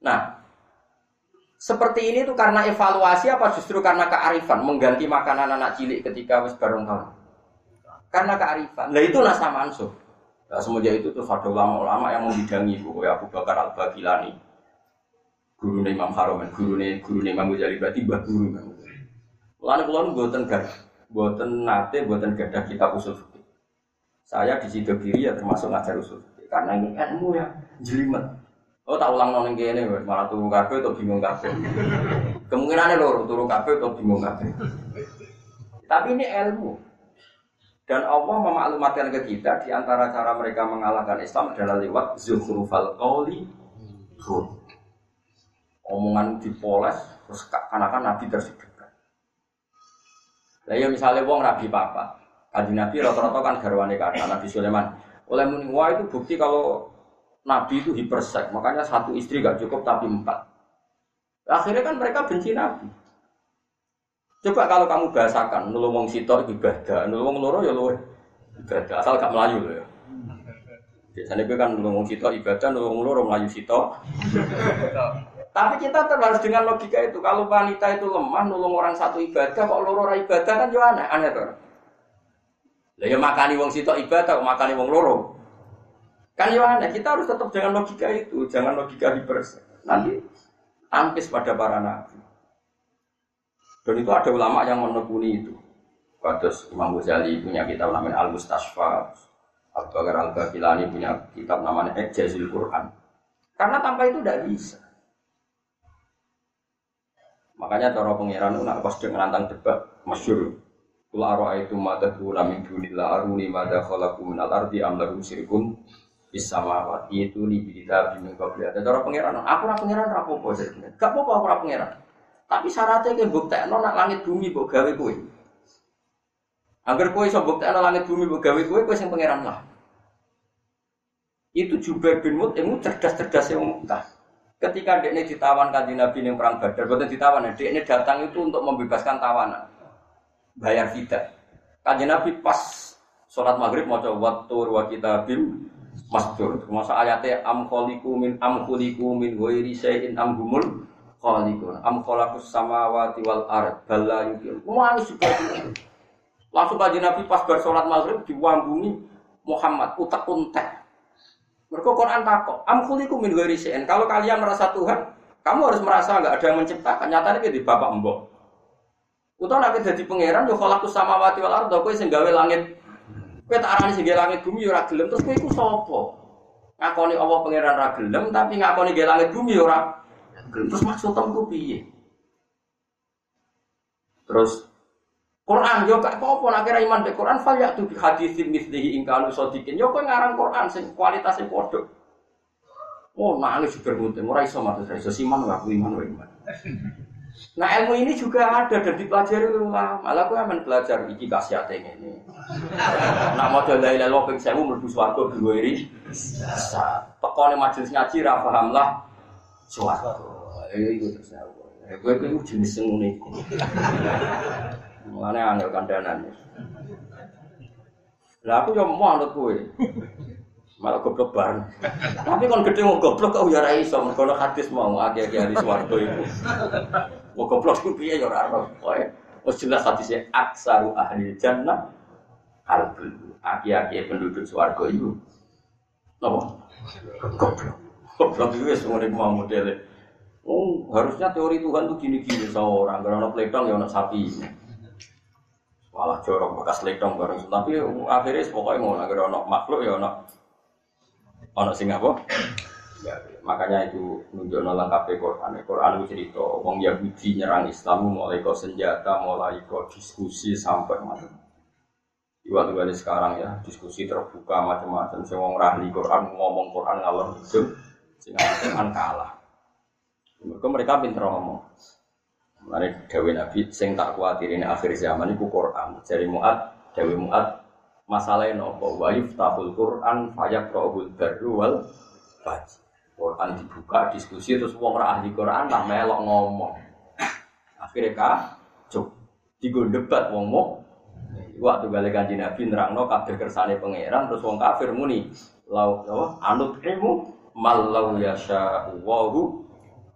Nah, seperti ini tuh karena evaluasi apa justru karena kearifan mengganti makanan anak cilik ketika wis bareng tahun? Karena kearifan. Nah itu nasa mansuh. Nah, semenjak itu tuh ada ulama-ulama yang membidangi bu Abu Bakar Al Bagilani, guru Imam Haromen, guru guru Imam Ghazali berarti bah guru Imam Ghazali. Lalu kulon buatan gak, buatan nate, buatan gadah kita usul. Saya di situ kiri ya termasuk ngajar usul karena ini ilmu yang jelimet. Oh tak ulang nong kene malah turu kabeh atau bingung kabeh. Kemungkinannya loro turu kabeh atau bingung kabeh. Tapi ini ilmu. Dan Allah memaklumatkan ke kita di antara cara mereka mengalahkan Islam adalah lewat zukhrufal qawli Omongan dipoles terus karena kan Nabi tersebutkan. Lah ya misalnya wong Nabi papa. Kaji Nabi rata-rata kan garwane kata Nabi Sulaiman. Oleh muni itu bukti kalau Nabi itu hipersek, makanya satu istri gak cukup tapi empat. Akhirnya kan mereka benci Nabi. Coba kalau kamu bahasakan, nulung sitok ibadah, nulung loro ya luwe ibadah, asal gak melayu loh ya. Biasanya gue kan nulung sitok ibadah, nulung loro melayu sitok. Tapi kita terus dengan logika itu, kalau wanita itu lemah, nulung orang satu ibadah, kok loro ibadah kan juga aneh, aneh tuh. Lah ya makani wong sitok ibadah, makani wong loro. Kan aneh, kita harus tetap dengan logika itu, jangan logika hiper. Nanti tampis pada para nabi. Dan itu ada ulama yang menekuni itu. Kados Imam Ghazali punya kitab namanya Al Mustasfa, Abu Bakar Al Bakilani punya kitab namanya Ejazil Quran. Karena tanpa itu tidak bisa. Makanya cara pengiran itu nak pas dengan nantang debat masyur. Kula itu mata kula min dunillah aruni mada khalaqu minal ardi am lahum syirkun bisamawat itu libida bimbing beli ada cara pangeran. Aku ora pangeran ora apa-apa gak apa-apa aku ora pangeran. Tapi syaratnya kayak bukti nak langit bumi buat gawe agar kue iso bukti langit bumi buat gawe kue kue yang pangeran lah. Itu juga bin Mut ilmu cerdas-cerdas yang muntah. Ketika dia ini ditawan kanji Nabi yang perang Badar bukan ditawan dia ini datang itu untuk membebaskan tawanan. Bayar tidak kanji Nabi pas sholat maghrib mau coba tur wa bim masdur. Masa ayatnya am kholiku min am khuliku min ghairi syai'in am humul khaliqun. Am khalaqus samawati wal ard bala yukil. Manis juga Langsung kaji Nabi pas bersolat maghrib diwambungi Muhammad utak untek. Mereka Quran takut. Am khuliku min ghairi syai'in. Kalau kalian merasa Tuhan, kamu harus merasa nggak ada yang menciptakan. Nyatanya di bapak mbok. Utawa nek dadi pangeran yo khalaqus samawati wal ard kowe sing gawe langit Kowe tak arani sing langit bumi ora gelem terus kowe iku sapa? Ngakoni Allah pangeran ora gelem tapi ngakoni ge langit bumi ora gelem. Terus maksudmu ku piye? Terus Quran yo gak apa-apa iman be Quran fal ya tu bi haditsin mislihi in kanu sadiqin. Yo kowe ngarang Quran sing kualitasnya padha. Oh, nangis juga gunting, ora iso matur iso siman wae iman iman. Nah ilmu ini juga ada dan dipelajari ulama. Malah aku aman belajar iki khasiate ini. Nak mau la ilaha illallah ping 1000 mlebu swarga diwiri. Tekone majelis ngaji ra paham lah swarga. Ya iku terus aku. Ya kowe iku jenis sing ngene iki. Mulane angel kandanan. Lah aku yo mau anut kowe. Malah goblok bareng. Tapi kon gede mau goblok kau ya ra iso hadis mau akeh-akeh ahli swarga iku. Mau goblok ku piye ya ora ora. Wis jelas hadisnya aksaru ahli jannah kalbul. Aki-aki penduduk swarga itu. Napa? Goblok. Goblok itu wis ngene mau modele. Oh, harusnya teori Tuhan tuh gini-gini seorang. Karena pledong ya anak sapi. malah jorok bekas ledong bareng tapi akhirnya pokoknya agar ono makhluk ya ono ono sing apa makanya itu nunjuk lengkap Quran. Quran itu cerita wong Yahudi nyerang Islam mulai kok senjata mulai kok diskusi sampai macam Iwat kali sekarang ya diskusi terbuka macam-macam. Sing wong rahli Quran ngomong Quran ngalor itu sing Quran kalah. Mereka mereka pinter ngomong. Mari Dewi Nabi sing tak khawatir ini akhir zaman itu Quran. Jadi muat Dewi muat masalahnya nopo wa yuftahul Quran fayak rohul baru wal baji. Quran dibuka diskusi terus wong ora ahli Quran lah melok ngomong. Akhirnya kah cuk digo debat wong mau waktu balik kanji Nabi nerangno kabeh kersane pangeran terus wong kafir muni lau anut ilmu malau yasha wahu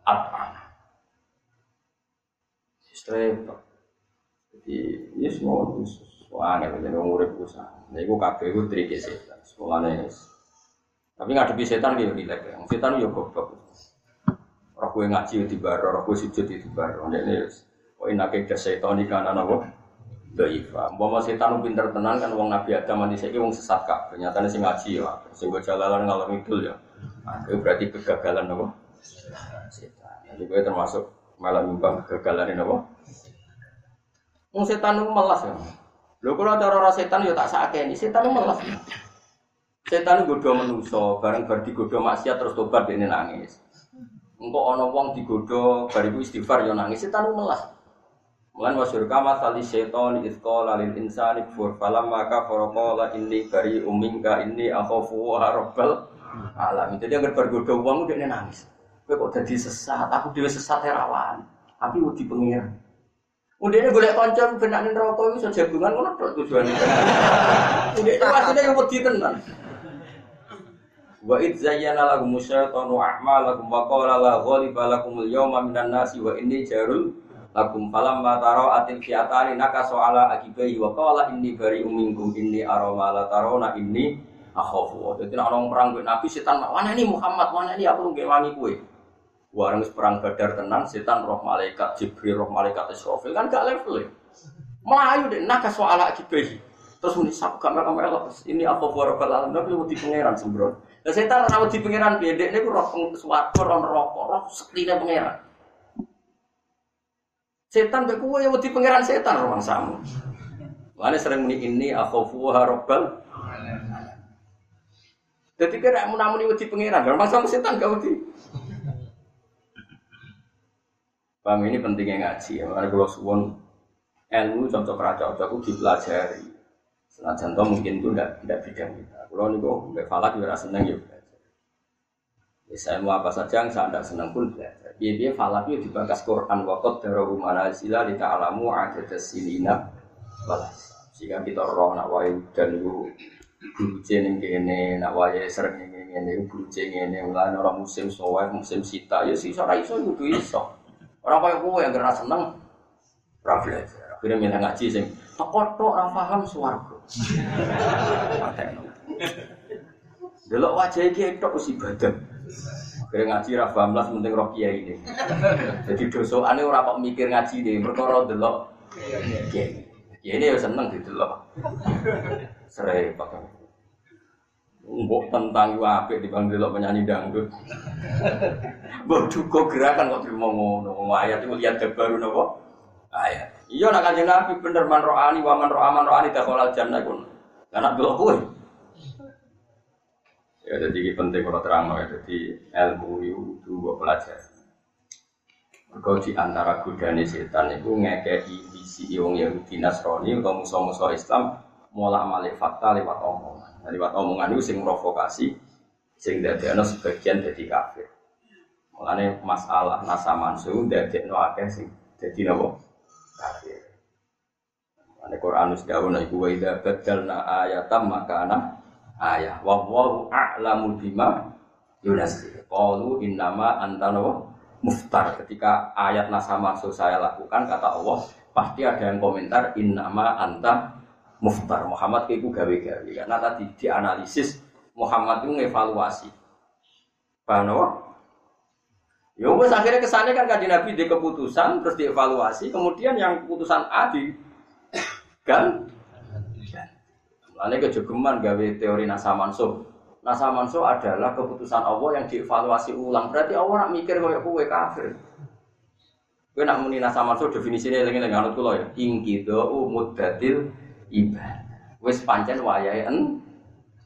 at'ana repot. Jadi ya semua wah nggak jadi orang urip usah. Nah itu kabeh itu trik setan. Sekolahnya tapi ngadepi setan dia ya. Setan yo goblok. Roh gue ngaji di bar, roh gue sujud di bar. Ini oh inake ke setan ini kan anak gue. Daifa. Bawa setan pinter tenan kan wong Nabi Adam mandi saya wong sesat kak. Ternyata sing ngaji ya, sing gue jalan ngalor itu ya. Nah, itu berarti kegagalan apa? Setan. Jadi gue termasuk malah nyumbang kegagalan ini apa? Wong setan melas ya. Lho kalau cara setan ya tak sakeni, setan melas. Setan godo menuso, bareng bar digodo maksiat terus tobat ini nangis. Engkau ono wong digodo bariku istighfar ya nangis, setan melas. Mulan masyur kama tali setan itqala lil insani kfur falam maka farakola ini bari umingka ini akhafu wa rabbal alam. Jadi agar bergodo wong udah nangis. Kowe kok dadi sesat, aku dhewe sesat rawan. Tapi wedi pengiran. Udah ini boleh konco benak nih rokok itu jagungan ngono tok tujuan. Udah itu aslinya yang wedi tenan. Wa id zayyana lahum syaitanu a'malakum wa qala la ghaliba lakum al-yawma minan nasi wa inni jarul lakum falam ma tara atil fi'atani nakasu ala akibai wa qala inni bari'um minkum inni ara ma la tarawna inni akhafu. Dadi nek ana perang kowe Nabi setan mana ini Muhammad mana ini aku nggih wangi kowe. Warang perang badar tenang, setan roh malaikat Jibril, roh malaikat Israfil kan gak level ya. Melayu deh, nak soal akibahi. Terus muni sab gak melok melok. Ini apa buat alam, tapi mau di pangeran sembron. Dan setan ora di pangeran bedek ini roh suatu roh rokok, roh seklinya pangeran. Setan kuwe yang di pangeran setan roh samu. Mana sering muni ini akhafu rabbal Jadi kira mau namun di pangeran, masa setan gak wedi. Paham ini pentingnya ngaji ya. Makanya kalau suwon ilmu raja cocok aku dipelajari. Senajan toh mungkin itu tidak tidak bidang kita. Kalau nih kok nggak falak juga seneng ya belajar. Ya, saya mau apa saja yang saya tidak senang pun belajar. Dia dia falak itu dibakas Quran wakot mana sila di ta'alamu ada silina balas. Jika kita roh nak wae dan itu guru jeneng kene nak wae sering ini ini guru jeneng ini mulai orang musim soal musim sita ya sih ora iso itu iso. Orang kaya gue yang kena seneng, belajar. Akhirnya milih ngaji sing toko tok ora paham swarga. Delok wajah iki tok wis ibadah. Akhirnya ngaji ra lah penting roh kiai ini. Jadi dosane ora kok mikir ngaji deh, perkara delok. Kiai ini ya seneng didelok. Serai pakai. Mbok tentang yu apik dipanggil lo penyanyi dangdut. Mbok duka gerakan kok terima ngono. Ayat itu lihat baru nopo? Ayat. Iya nak kanjeng Nabi bener man ro'ani wa man ro'aman ro'ani dakhalal jannah kun. Anak delok kowe. Ya jadi ini penting kalau terang ya. Jadi ilmu itu dua pelajar. Kau di antara godane setan itu ngekei visi wong Yahudi Nasrani atau musuh-musuh Islam mulak malik fakta lewat omongan. Nah, lewat omongan itu sing provokasi, sing dadekno sebagian jadi kafir. Mulane masalah nasa mansu dadekno akeh sing jadi napa? Mulane Quran wis dawuh iku wa idza badalna ayatam maka ana ayah wa wallahu a'lamu bima yunazil. Qalu innama anta muftar. Ketika ayat nasa mansu saya lakukan kata Allah, pasti ada yang komentar innama anta Muftar Muhammad itu gawe-gawe karena tadi dianalisis Muhammad itu ngevaluasi. Paham apa? Ya akhirnya kesannya kan kaji Nabi di keputusan terus dievaluasi kemudian yang keputusan A di Kan? Lalu kejogeman gawe teori nasa mansuh. Nasa mansuh adalah keputusan Allah yang dievaluasi ulang. Berarti Allah nak mikir kayak kue kafir. Kue nak muni nasa mansuh definisinya lengi lengi anut kulo ya. Ingkido umuddatil ibadah. Wes pancen wayahe en.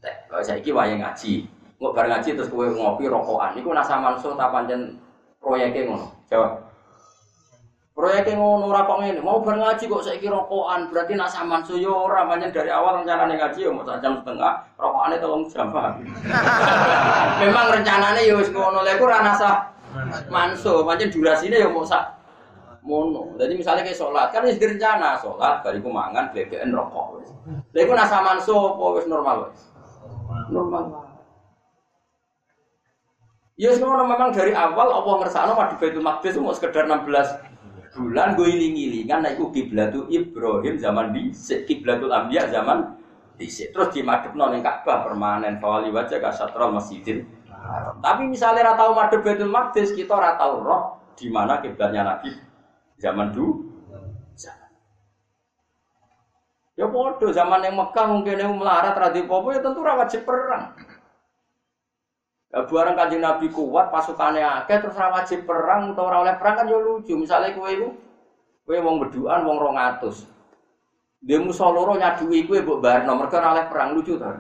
Kalau saya iki wayahe ngaji. Nggak bareng ngaji terus kue ngopi rokokan. Iku nasa mansuh tak pancen proyeknya ngono. Jawab. Proyeknya ngono ora kok ngene, mau bar ngaji kok saiki rokokan, berarti nak sampean suyo ora pancen dari awal rencanane ngaji ya mau jam setengah, rokokane tolong jam. Memang rencanane ya wis ngono, lha iku ora nasa manso, pancen durasine ya mau sak mono. Jadi misalnya kayak sholat, kan wis direncana sholat, bariku mangan, glegeken rokok wis. Lha iku nasa manso apa wis normal wis? Normal. Ya semua memang dari awal Allah ngersakno di Baitul Maqdis mau sekedar 16 bulan gue iling-ilingan itu kiblatu Ibrahim zaman di kiblatul Ambiya zaman di terus di madep non Ka'bah permanen fawali wajah kasatrol masjidil tapi misalnya ratau madep Baitul Maqdis kita ratau roh di mana kiblatnya Nabi zaman dulu ya bodoh zaman yang Mekah mungkin yang melarat radhi popo ya tentu wajib perang Ya, barang kanjeng Nabi kuat, pasukannya akeh, terus wajib perang atau oleh perang kan ya lucu. Misalnya kue itu, kue wong berduaan, wong rongatus. Dia musuh loro nyadui kue buat bar nomor kan oleh perang lucu tuh.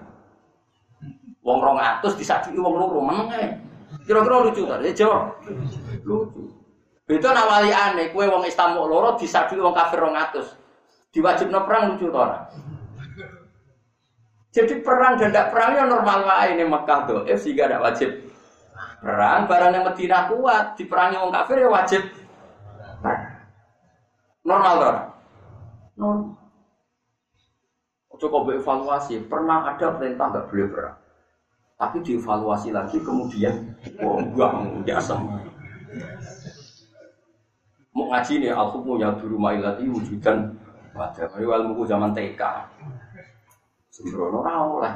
Wong rongatus disadui wong loro, meneng Kira-kira lucu tuh, ya jawab. Lucu. Itu nawali aneh, kue wong Istanbul loro disadui wong kafir rongatus. Diwajib no perang lucu tuh jadi perang dan tidak perang ya normal lah ini Mekah tuh. Eh sehingga tidak wajib perang. Barang yang Madinah kuat diperangi orang kafir ya wajib. Normal tuh. Normal. Coba evaluasi. Pernah ada perintah nggak boleh perang. Tapi dievaluasi lagi kemudian, wah buang biasa. Mau ngaji nih, al-hukmu ya duru mailati wujudan. Wadah, ilmu zaman TK. Sembrono oleh.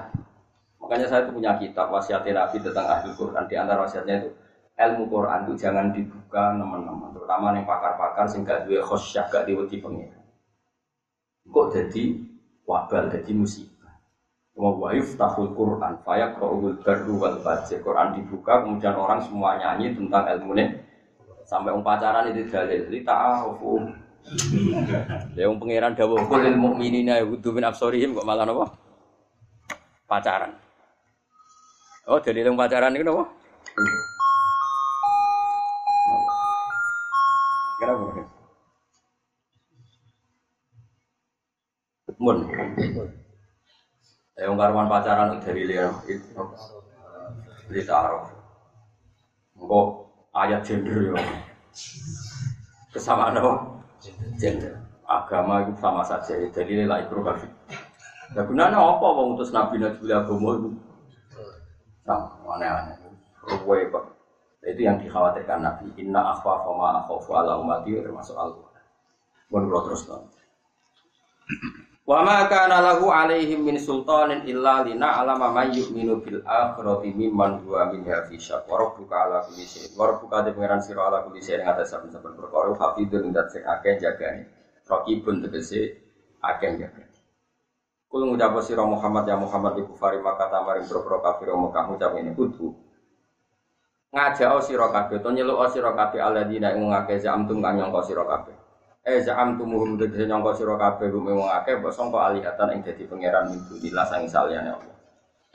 Makanya saya itu punya kitab wasiat Nabi tentang ahli Quran. Di antara wasiatnya itu ilmu Quran itu jangan dibuka teman-teman, terutama yang pakar-pakar sehingga dua khosyah gak diweti pengiran. Kok jadi wabal, jadi musibah. Wa waif tahul Quran, fayak ro'ul baru wal bajir. Quran dibuka, kemudian orang semua nyanyi tentang ilmu ini. Sampai umpacaran itu dalil. Li ta'arufu. Ya, yang pengiran dawuh kulil mukminina yaghuddu min absarihim kok malah napa? Pacaran. Oh, jadi yang pacaran itu apa? Kenapa? Mun. Yang karuan pacaran dari lihat itu. Beli taruh. Ayat gender ya. Kesamaan apa? Gender. Agama itu sama saja. Jadi nilai progresif. Ya gunanya apa wong utus nabi nabi agama itu? Sama aneh-aneh. Ruwe kok. Itu yang dikhawatirkan Nabi. Inna akhwa fama akhwafu ala umati termasuk al-Quran. Mohon kalau terus. Wa ma kana lahu alaihim min sultanin illa lina alama may yu'minu bil akhirati mimman huwa minha fi syak. Wa rabbuka ala kulli syai. Wa rabbuka de pangeran sira ala kulli syai ing atas saben-saben perkara hafidun dat sing akeh jagane. Raqibun tegese akeh jagane. Kul ngucap sira Muhammad ya Muhammad iku fari maka tamaring boro kafir Mekah ngucap ini kudu. Ngajak sira kabeh to nyeluk sira kabeh alladzina ing ngake zamtum kang nyangka sira kabeh. Eh zamtum muhum tegese nyangka sira kabeh rume wong akeh mbok sangka alihatan ing dadi pangeran minggu dilas sang saliyane Allah.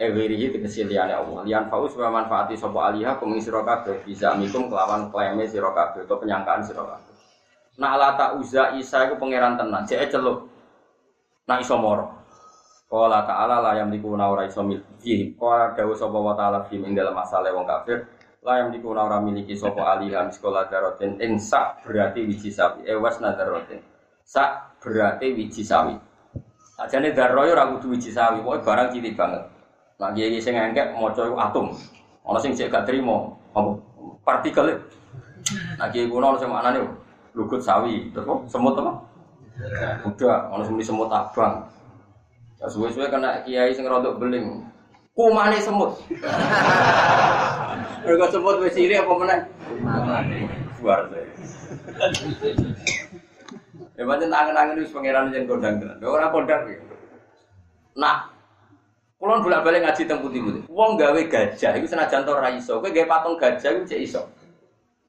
Eh wirihi tegese liyane Allah. Lian faus wa manfaati sapa alihah kuming sira kabeh bisa mikum kelawan klaime sira kabeh utawa penyangkaan sira kabeh. Ala tak uza isa iku pangeran tenan, jek celuk. Nah iso moro. Qala ta'ala la yang dikuna ora iso miliki. Qala dawu sapa wa ta'ala fihim ing dalam masalah wong kafir. La yang dikuna ora miliki sapa alihan sekolah darotin ing sak berarti wiji sawi. Eh wasna darotin. Sak berarti wiji sawi. Ajane darro yo ora kudu wiji sawi, pokoke barang cilik banget. Nah kiai sing engkek maca atom. Ana sing cek gak trimo apa partikel. Nah kiai kuno sing maknane lugut sawi, terus semut apa? Udah, ana sing semut abang. Ya suwe-suwe kena kiai sing rodok beling. Kumane semut. Mergo semut wis iri apa meneh? Luar biasa. Ya macam tangan-tangan itu pangeran yang kondang tenan. Orang kondang ya. Nah, kulon bolak balik ngaji tentang putih putih. Wong gawe gajah, itu senajan to raiso. Kue gawe patung gajah itu cek iso.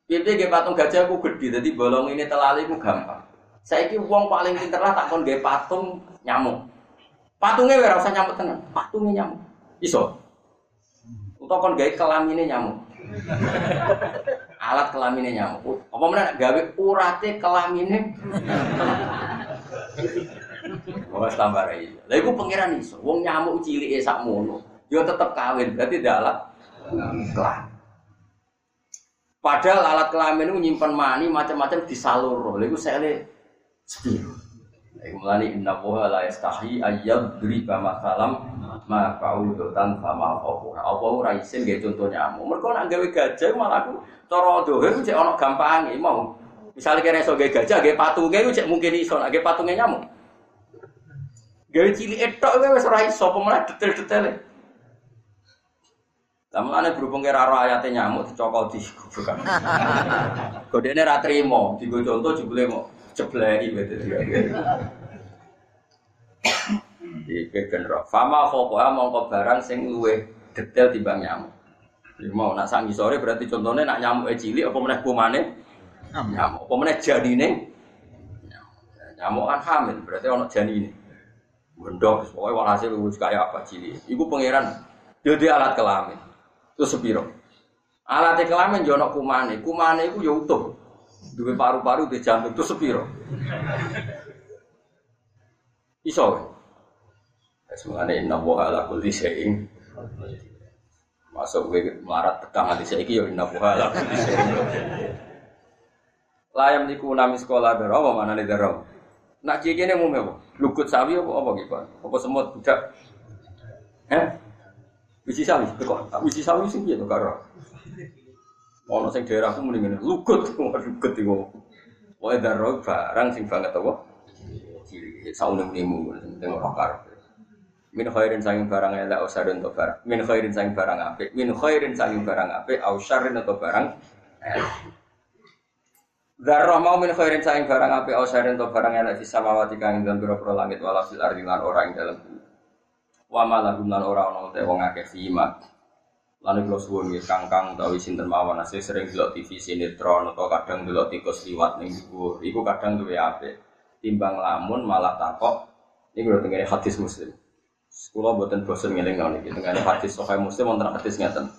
Piye gawe patung gajah aku gede, jadi bolong ini telali aku gampang. Saya ini wong paling pinter lah takon gawe patung nyamuk. Patungnya ora usah nyamuk tenan, patungnya nyamuk. Iso. Utawa kon gawe nyamuk. Alat kelamine nyamuk. Apa mana gawe urate kelamine? Wong tambah rai. Lah iku pangeran iso. Wong nyamuk cilike sakmono. Yo tetep kawin, berarti ndak alat kelamin. Padahal alat kelamin itu nyimpan mani macam-macam di salur. Iku sele sepiro. Iku mulane inna wa la yastahi ayyad driba masalam ma qaudotan sama apa. Apa ora isin nggih contoh nyamuk. Mergo nek gawe gajah malah aku cara dohir cek ana gampange mau. Misalnya kira iso gawe gajah, gawe patunge cek mungkin iso, nek gawe patunge nyamuk. Gawe cilik etok kowe wis ora iso pemalah detail-detail. Lah mulane berhubung kira ro ayate nyamuk dicokol di goblok. Godene ra trimo, digo contoh jebule mau jebleki gitu dia. Iki genro. Fama fokoha mongko barang sing luwe detail timbang nyamuk. Iki mau nak sangi sore berarti contohnya nak nyamuk cilik apa meneh kumane? Nyamuk. Apa meneh janine? Nyamuk. Nyamuk kan hamil, berarti ono janine. Gendong, pokoknya walhasil wis kaya apa cilik. Iku pangeran dia alat kelamin. Itu sepiro. Alat kelamin jono kumane, kumane iku ya utuh. Duwe paru-paru di jantung itu sepiro. Iso. Semuanya inna woha ala kulli syai'in. Masuk gue melarat tekan hati saya ya woha ala kulli syai'in. Layam niku nami sekolah daro apa mana nih daro? Nak cie kene mau apa? Lukut sawi apa apa gitu? Apa semut budak? Eh? Bisi sawi, kok? Bisi sawi sih gitu karo. Ono sing daerahku muni ngene, lukut, lukut iku. Wae daro barang sing banget apa? Cilik, saune menimu sing ora karep. Min khairin saking barang elek usarin to barang. Min khairin saking barang apik, min khairin saking barang apik, au syarrin atau barang. Darah mau min khairin saing barang api au syarrin to barang elek bisa mawati kang ing dalem pira langit wala fil ardi lan ora ing dalem. Wa ma lahum lan ora ono te wong akeh fimat. Lan kula suwun nggih kangkang utawi sinten mawon asih sering delok TV sinetron atau kadang delok tikus liwat ning dhuwur. Iku kadang duwe apik. Timbang lamun malah takok iki lho tengene hadis muslim. Kula mboten bosen ngeling niki tengene hadis sahih muslim wonten hadis ngeten.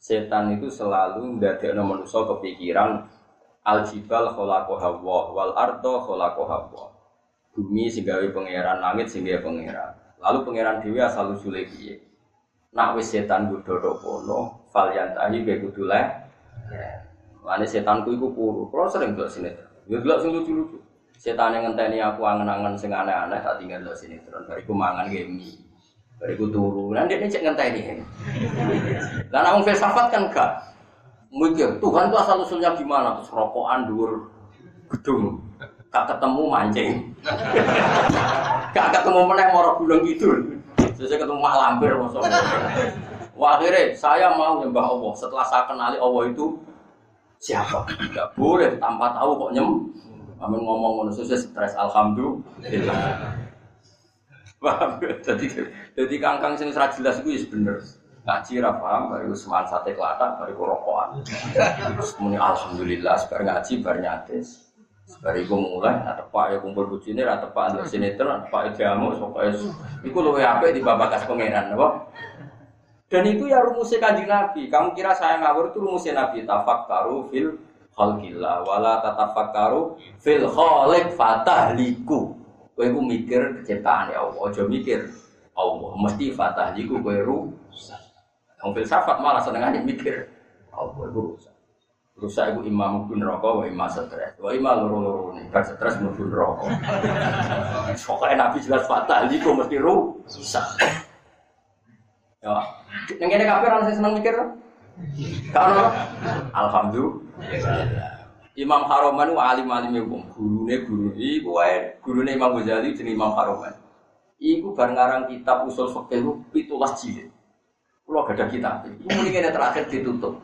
Setan itu selalu ndadekno manusa kepikiran al jibal kholako hawa wal ardo kholako hawa bumi sing gawe pangeran langit sing gawe pangeran lalu pangeran dewi asal usule piye nak wis setan kudu kono fal yantahi ge kudu le Lane setanku iku puru. Kalau sering delok sinetron. Ya delok sing lucu-lucu. Setan yang ngenteni aku angen-angen sing aneh-aneh tak tinggal delok sinetron. Bariku mangan game Bariku turu. Lah dia cek ngenteni. Lah nek filsafat kan enggak mikir Tuhan itu asal usulnya gimana terus rokokan dur gedung gak ketemu mancing gak ketemu meneh moro bulan gitu saya ketemu mak lampir wah akhirnya saya mau nyembah Allah. Setelah saya kenali Allah itu siapa? Gak boleh tanpa tahu kok nyem. Amin ngomong ngono stres. Alhamdulillah. Paham? Jadi jadi kangkang sing ora jelas itu bener. Ngaji ra paham? Baru seman sate kelata baru rokokan. Muni alhamdulillah sebar ngaji bar nyatis Bariku mulai, ada pak ya kumpul bujine, ada pak ada sinetron, ada pak jamu, soalnya itu loh apa di babakas pangeran, apa? Dan itu ya rumusnya kanjeng Nabi. Kamu kira saya ngawur itu rumusnya Nabi. Tafakkaru fil khalqillah wala tatafakkaru fil khaliq fatahliku. Kowe ku mikir ciptaan ya Allah, aja mikir Allah. Mesti fatahliku kowe rusak. Wong filsafat malah seneng aja mikir. Allah itu rusak. Rusak itu imam mungkin rokok, wa imam stres. Wa imam loro-loro nih, kan stres mungkin rokok. Pokoknya Nabi jelas fatal, itu mesti rusak. Ya, yang kene kabeh orang saya seneng mikir. Kalau Alhamdulillah. Imam Haroman itu alim-alim hukum, gurune guru. Iku wae gurune Imam Ghazali jadi Imam Haroman. Iku bareng ngarang kitab usul fikih pitulas jilid. Kalau gak ada kitab, ini mending terakhir ditutup.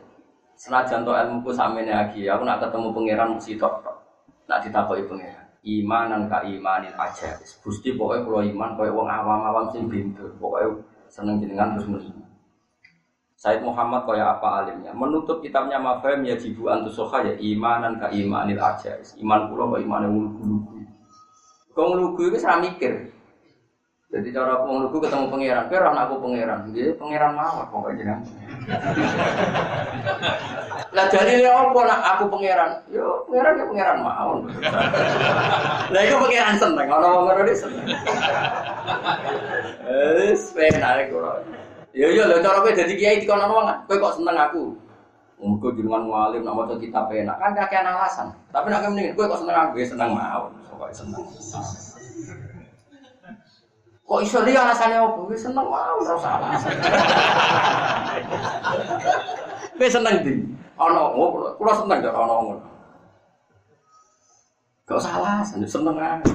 Senajan to ilmu ku samene lagi, aku nak ketemu pangeran mesti tok tok. Nak ditakoi pangeran. imanan ka imanin aja. Gusti pokoknya kalau iman kayak wong awam-awam sing bintu, pokoknya seneng jenengan terus muni. Said Muhammad kaya apa alimnya menutup kitabnya Mafhum ya jibu antusoha ya imanan ka imanil aja iman pulau kaya iman yang lugu-lugu kau lugu itu saya mikir jadi cara aku lugu ketemu pangeran. Kira aku pangeran. Dia pangeran mawar pokoknya lah jadi dia apa nak aku pangeran? Yo pangeran ya pangeran mawar. Lah itu pangeran seneng orang orang dia seneng. Eh sepenak kalau Ya iya lho cara kowe dadi kiai dikono wong? Kowe kok seneng aku. Muga jenengan mualim nak maca kitab enak. Kan kakean alasan. Tapi nek mending kowe kok seneng aku? Ya seneng mawon. Pokoke seneng. Kok iso dia alasannya apa? Kowe seneng mawon ora usah alasan. Kowe seneng ndi? Ana ngono, kula seneng kok ana ngono. Gak usah alasan, seneng ae.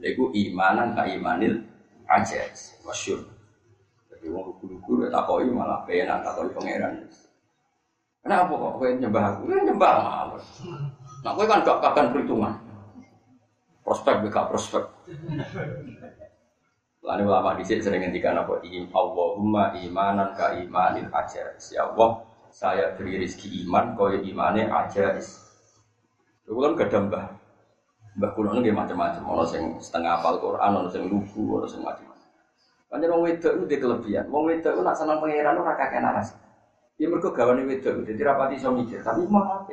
Iku imanan ka imanil aja, masyhur. Jadi wong lugu-lugu ya takoi malah penak takoi pangeran. Kenapa kok kowe nyembah aku? Ya nyembah mawon. Nah kowe kan gak kakan perhitungan. Prospek gak prospek. Lalu ulama di sini sering ngendikan apa? Allahumma imanan ka imanin aja. Ya Allah, saya beri rezeki iman, kau imannya aja. Itu kan gak mbah. Mbah kulo ini macam-macam. Ono sing setengah apal Quran, ono sing lugu, ono sing macam Kan wong wedok itu kelebihan. Wong wedok itu nak senang pangeran ora kakek naras. Ya mergo gawane wedok, jadi rapati iso mikir, tapi mau apa?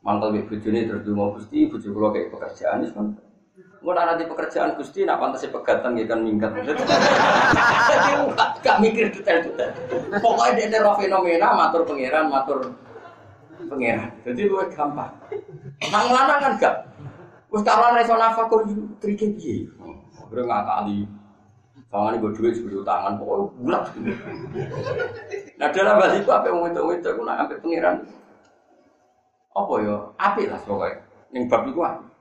Mangkel mek bojone terus donga Gusti, bojo kula kayak pekerjaan wis kan. Engko nanti pekerjaan Gusti nak pantese pegatan nggih kan minggat. Jadi gak mikir detail-detail. Pokoknya dia roh fenomena matur pangeran, matur pangeran. Jadi luwih gampang. Nang lanang kan gak. Wis karuan reso nafkah kok trike piye? Ora ngakali. Tangan gue duit sebelum tangan, pokoknya bulat. Nah dalam hal itu apa yang itu itu aku nak ambil pengiran. Apa ya? Api lah pokoknya. Yang bab itu api.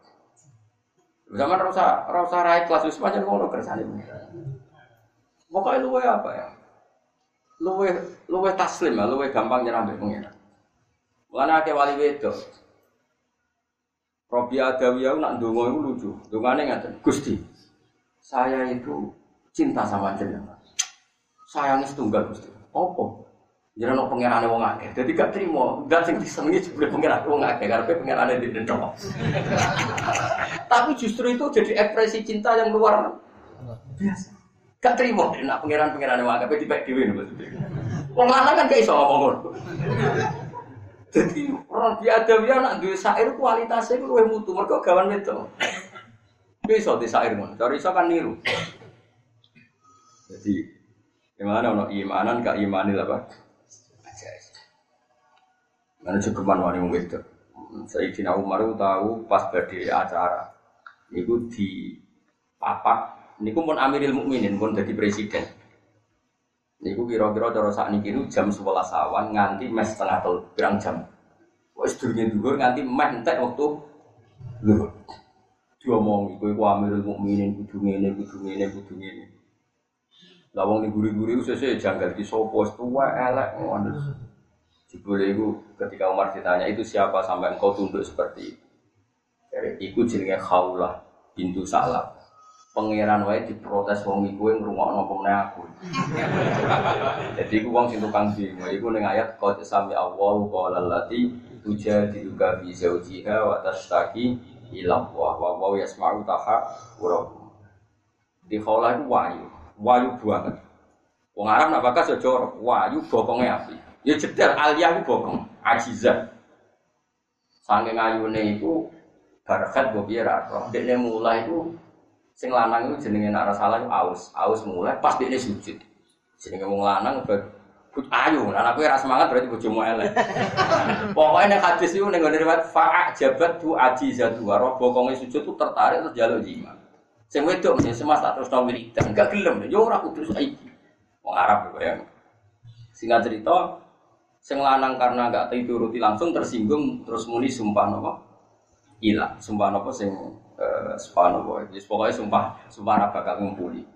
Zaman rasa rasa raih kelas wisma aja ngono kersane. Pokoknya luwe apa ya? Luwe luwe taslim ya, luwe gampang nyerah ambil pengiran. Mulane akeh wali wedok. Robi Adawiyah nak ndonga iku lucu. Dongane ngaten, Gusti. Saya itu cinta sama jenengan. Sayangnya setunggal Gusti. Apa? Jadi no pangerane wong akeh. Jadi gak terima, gak sing disenengi jebule pangeran wong akeh karena pangerane didendok. Tapi justru itu jadi ekspresi cinta yang luar biasa. Gak terima nak pangeran-pangeran wong akeh dipek dhewe maksudnya. Wong lanang kan gak iso ngomong Jadi orang biadawiyah nak duwe syair kualitasnya itu luwih mutu mergo gawan wedok. Bisa di syair ngono. Cari iso kan niru. Jadi gimana ono imanan gak imanil apa? Mana cukup wani wong wedok. Sayyidina Umar tahu pas badhe acara niku di papak niku pun Amiril Mukminin pun jadi presiden. Niku kira-kira cara ini jam 11 awan nganti mes setengah tel pirang jam. Wes durunge dhuwur nganti meh entek waktu dhuwur. Diomong iku iku Amirul Mukminin kudu ngene kudu ngene kudu ngene. Lah wong guri-guri sesuk janggal di sopo tua elek ngono. Jebule iku ketika Umar ditanya itu siapa sampai engkau tunduk seperti itu. Dari iku jenenge Khaulah pintu Salam pangeran wae diprotes wong iku ngrungokno pemene aku. Jadi iku wong sing tukang bingung iku ning ayat qad sami Allahu qala allati tujadiluka fi zawjiha wa tashtaki ila Allah wa wa yasma'u taha urakum. Di khola itu wayu, wayu banget. Wong Arab nak bakas ya jorok, wayu bokonge api. Ya jedar aliyah ku bokong, ajizah. Saking ayune iku barakat mbok piye ra roh. Dekne mulai iku Sing lanang itu jenenge nak salah itu aus, aus mulai pas dia sujud. Jenenge wong lanang ayu, anak gue rasa semangat berarti bojomu elek. Pokoknya nek hadis itu ning riwayat fa'a jabat tu ajizatu wa bokonge sujud tuh tertarik terus jaluk jima. Sing wedok mesti semas tak terus nang wiridan, enggak gelem yo ora kudu saiki. Wong Arab ya. Singkat cerita, sing lanang karena enggak dituruti langsung tersinggung terus muni sumpah napa? Ilang, sumpah napa sing eh, subhanallah. Jadi pokoknya sumpah, sumpah apa bakal ngumpuli.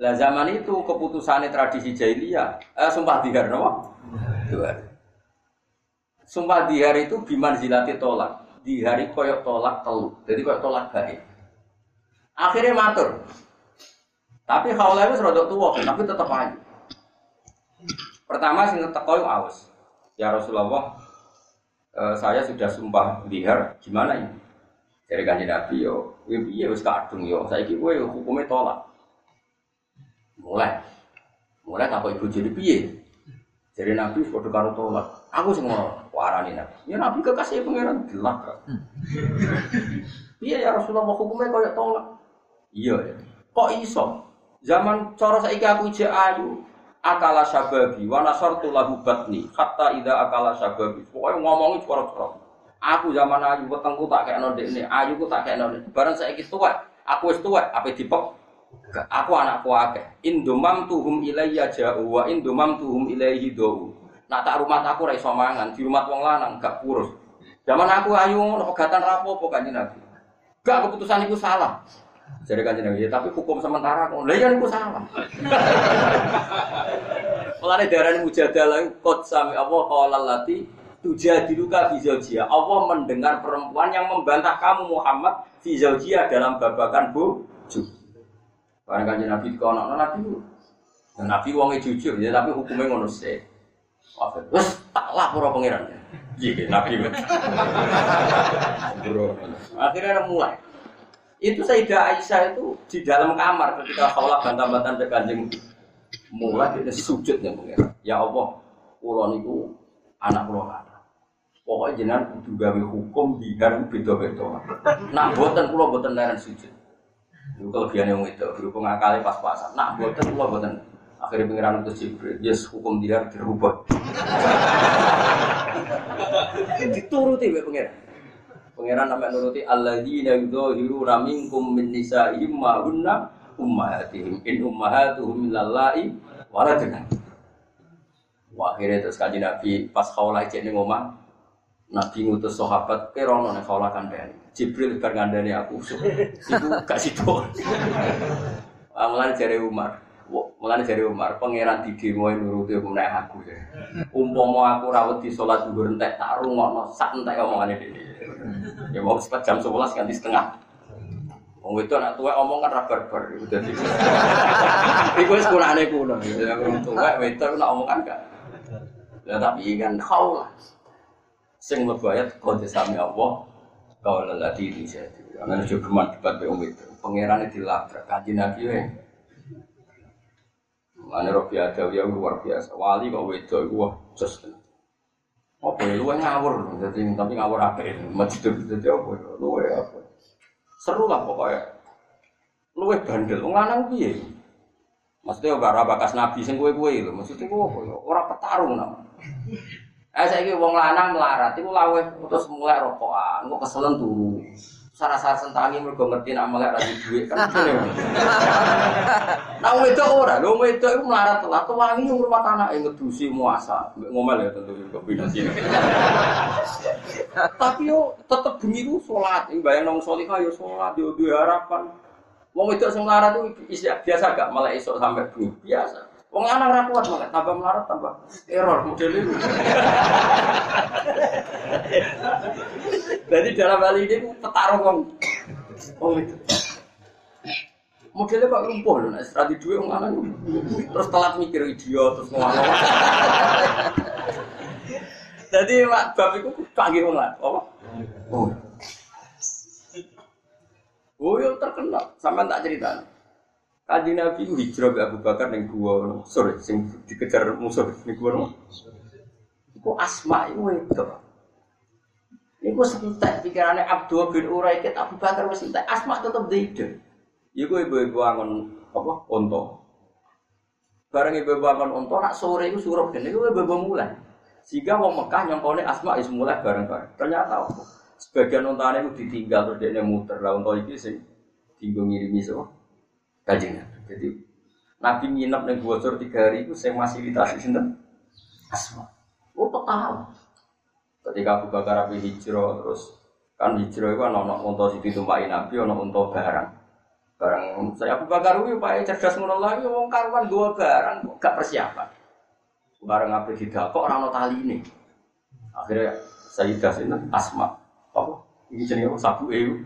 Lah zaman itu keputusannya tradisi jahiliyah, eh, sumpah dihar no? Dua. Sumpah dihar itu biman zilati tolak. di hari koyok tolak telu. Jadi koyok tolak baik. Akhirnya matur. Tapi khawlah itu serodok tua, tapi tetap aja. Pertama sing teko aus. Ya Rasulullah, eh, saya sudah sumpah lihar, gimana ini? Dari kanji Nabi yo, iya wis kadung yo, saya kira gue hukumnya tolak. Mulai, mulai tak ibu jadi piye? Jadi Nabi sudah karo tolak. Aku sih mau warani Nabi. Ya Nabi kekasih pangeran gelap. Iya ya Rasulullah hukumnya kayak tolak. Iya ya. Kok iso? Zaman cara saiki aku ije ayu, akala sababi wa nasartu lahu batni hatta ida akala sababi. Pokoknya ngomongin suara-suara. Aku zaman ayu wetengku tak kayak nonde ini, ayu ku tak kayak nonde. Barang saya tua, aku wis tua, apa dipek? Aku anakku akeh. Indomam tuhum ilayya ja'u wa indomam tuhum ilayhi do'u. Nak tak rumah aku ra iso mangan, di rumah wong lanang gak kurus. Zaman aku ayu pegatan rapopo kanjeng Nabi. Gak keputusan itu salah. Jadi kan Nabi, ya, tapi hukum sementara kok. Lah ya itu salah. Mulane darane mujadalah kot sami Allah qala lati tujadiluka fi zaujia. Allah mendengar perempuan yang membantah kamu Muhammad fi zaujia dalam babakan bojo. Barang kanjeng Nabi kok ana Nabi. Nabi wonge jujur ya tapi hukumnya ngono sih. Wes tak lapor pangeran. Iya, Nabi. Bro. Akhirnya mulai. Itu Sayyidah Aisyah itu di dalam kamar ketika kaulah bantah-bantahan ke kanjeng mulai dia sujud ya pangeran. Ya Allah, pulau niku anak pulau kata. Pokoknya jenengan kudu gawe hukum biar beda-beda. Nak buatan pulau buatan lain sujud. Itu kelebihan yang itu berhubung akali pas-pasan. Nak buatan pulau buatan akhirnya pengiran itu Jibril yes hukum dia dirubah dituruti ya pengiran pengiran namanya nuruti alladzina yudhahiruna minkum min nisa'ihim ma hunna ummahatihim in ummahatuhum lillahi waladina akhirnya terus kaji nabi pas khawlah cek ning omah nabi ngutus sahabat kerono nek khawlah kandhani. Jibril bar ngandani aku itu gak situ Amalan jari Umar, Mulane dari Umar, pangeran di demo nuruti hukum nek aku ya. Umpama aku rawat di sholat zuhur entek tak rungokno sak entek omongane dhewe. Ya mau sepat jam 11 ganti setengah. Wong itu anak tua omong kan rabar-bar iku dadi. Iku wis kurane kuno. Ya wong tua wedok nak omong kan gak. Ya tapi kan kau lah. Sing ayat qad sami Allah kau lelati di situ. Ana juga debat be itu. Pangerane dilabrak kanjeng Nabi wae. Mana Robi ada yang luar biasa. Wali kok wedo itu wah just. Apa ya luwe ngawur, jadi tapi ngawur ya? Masjid itu jadi apa ya? Luwe apa? Seru lah pokoknya. Luwe bandel, wong lanang piye? Maksudnya ora bakas nabi sing kowe-kowe lho. Maksudnya kowe apa ya? Ora petarung nama. Eh saiki wong lanang melarat iku lawe terus mulai rokokan, kok keselen turu sarah-sarah sentangi mergo ngerti nak melek ra duit kan Nah itu ora, lho itu iku melarat telat wangi rumah tanah yang ngedusi muasa. Ngomel ya tentu kombinasi. Tapi yo tetep bengi ku salat, bayang nang salihah yo salat yo duwe harapan. Wong itu sing melarat itu biasa gak melek esok sampai bengi biasa. Wong anak ora kuat malah tambah melarat tambah error model itu. Jadi dalam hal ini petarung wong. Wong itu. Modelnya kok lumpuh loh, nah strategi dua wong anak terus telat mikir idiot terus ngomong. Jadi mak bab itu canggih wong lah, apa? Oh. Oh, yang terkenal, sampai tak cerita. Kaji Nabi hijrah ke Abu Bakar yang gua, sorry, sing dikejar musuh ning gua. Iku asma itu itu. Iku sentek pikirannya Abdul bin Uraikid Abu Bakar wis sentek asma tetep dide. Iku ibu-ibu angon apa? Onto. Bareng ibu-ibu angon onto nak sore iku suruh gene iku ibu-ibu mulai. Sehingga wong Mekah nyongkone asma is mulai bareng-bareng. Ternyata apa? Sebagian ontane itu ditinggal terus dia muter lah onto iki sing tinggal ngirimi semua kajian. Jadi Nabi nginep ning Bocor tiga hari itu saya masih ditasi sinten Asma. Oh tahu. Ketika Abu Bakar Abi hijrah terus kan hijrah itu kan ono unta sing Nabi ono unta barang. Barang saya Abu Bakar itu pak cerdas ngono lagi wong karuan dua barang gak persiapan. Barang apa tidak kok orang tali ini. Akhirnya Sayyidah Sinten Asma apa Ini jenenge sabu EU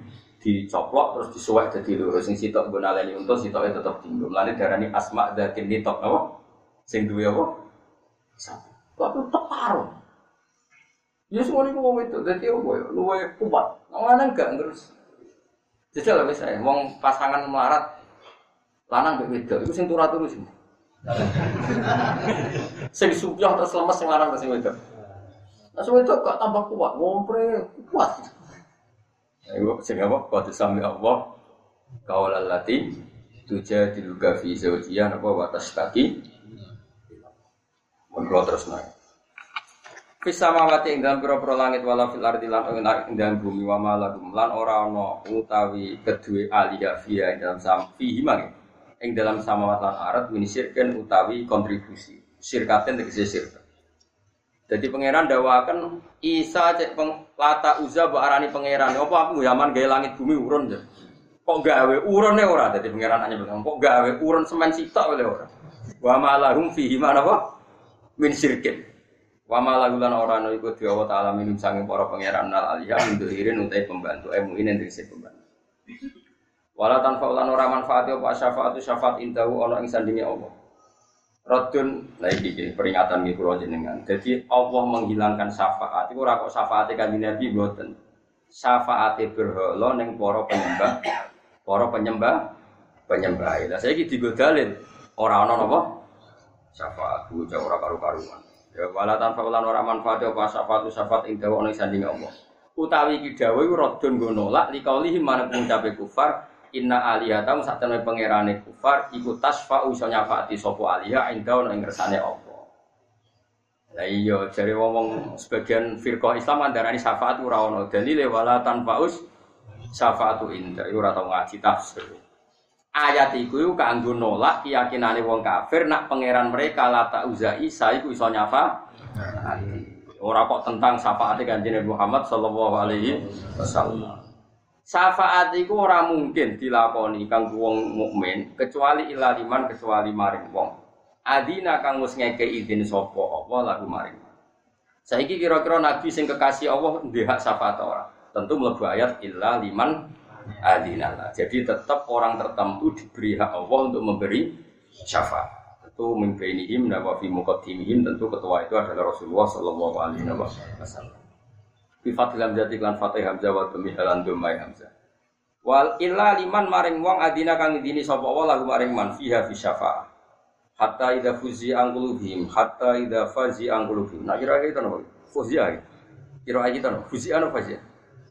dicoplok terus disuwek jadi lurus sing sitok nggo naleni untu sitoke tetep dinggo. Mulane darani asma dzatin nitok apa? Sing duwe apa? Sabu. Tetep karo. Ya semua ini wong itu, jadi apa ya, luwe kuat. Lanang enggak terus. Jajal lah misalnya, wong pasangan melarat, lanang mbek wedok, itu sing turu-turu sih. sing subyah terus lemes sing lanang terus sing wedok. Nah sing wedok gak tambah kuat, ngompre kuat. Ayo sing apa? Qad sami Allah qaulal lati tujadiluka fi zawjiha napa wa tashtaki. Mun terus naik. Bisa mawati ing dalam pira-pira langit wala fil ardi lan ing dalam bumi wa malakum lan ora ana utawi kedue aliyah fiha ing dalam sam fihi ing dalam samawat lan arat minisirken utawi kontribusi sirkaten tegese sirkat. Jadi pangeran dawakan Isa cek peng, lata uza arani pangeran. Apa aku zaman gawe langit bumi urun ya. Kok gawe urune ora dadi pangeran hanya bilang kok gawe urun semen sitok oleh ora. Wa malahum fihi mana apa? Min sirkin. Wa malagulan ora ana iku Allah taala minum sange para pangeran nal aliyah untuk irin utai pembantu emu ini dari pembantu. Wala tanfa'ulan ora manfaat apa syafaatu syafaat indahu ana ing sandinge Allah. Rodun lagi iki peringatan iki kula jenengan. Jadi Allah menghilangkan syafaat iku ora kok syafaate kanjeng Nabi mboten. Syafaate berhala ning para penyembah para penyembah penyembah. Lah saiki digo dalil ora ana napa? Syafaat ku ora karu-karuan. Ya wala tanpa ulan ora manfaat apa syafaat syafaat ing dawa ana sanding Allah. Utawi iki dawuh iku radun nggo nolak likaulihi manut ngucape kufar inna alihatam sak temene pangerane kufar iku tasfa'u iso nyafaati sapa aliha ing dawa ing ngersane Allah. Lah iya jare wong sebagian firqah Islam andarani syafaat ora ana dalile wala tanfaus syafaatu inda ora tau ngaji tafsir ayat iku iku kanggo nolak keyakinane wong kafir nak pangeran mereka lata uza Isa iku iso nyafa. Ora kok tentang syafaate kanjeng Muhammad sallallahu alaihi wasallam. Syafaat iku ora mungkin dilakoni kanggo wong mukmin kecuali ila liman kecuali maring wong. Adina kang wis ngeke izin sapa apa lagu maring. Saiki kira-kira nabi sing kekasih Allah ndek hak syafaat ora? Tentu mlebu ayat illa liman adinallah. Jadi tetap orang tertentu diberi hak Allah untuk memberi syafaat. Tentu mimpiinihim wa fi muqaddimihim tentu ketua itu adalah Rasulullah sallallahu alaihi wasallam. Bi fadil hamzah lan fatih hamzah wa dumi halan dumai hamzah. Wal illa liman maring wong adina kang idini sapa Allah lagu maring man fiha fi syafaat. Hatta idza fuzi angkulubihim hatta idza fazi angkulubihim. Nah kira-kira itu napa? Fuzi ae. Kira-kira itu napa? Fuzi anu fazi.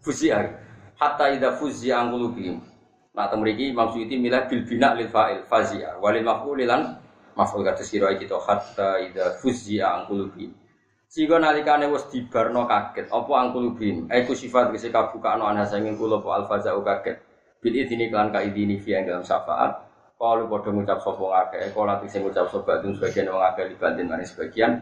Fuzi ae hatta idza fuzzi an qulubihim. Nah temriki Imam Suyuti milah bil bina lil fa'il fazia walil maf'ul lan maf'ul kata sira kita hatta idza fuzzi an qulubihim. Sehingga nalikane wis dibarno kaget apa an qulubihim. Aiku sifat kese kabukano ana sanging kula apa al fazau kaget. Bil idini klan ka idini fi dalam syafaat. Kalau padha ngucap sapa ngakeh, kalau lati sing ngucap sapa itu sebagian wong akeh dibanding manis sebagian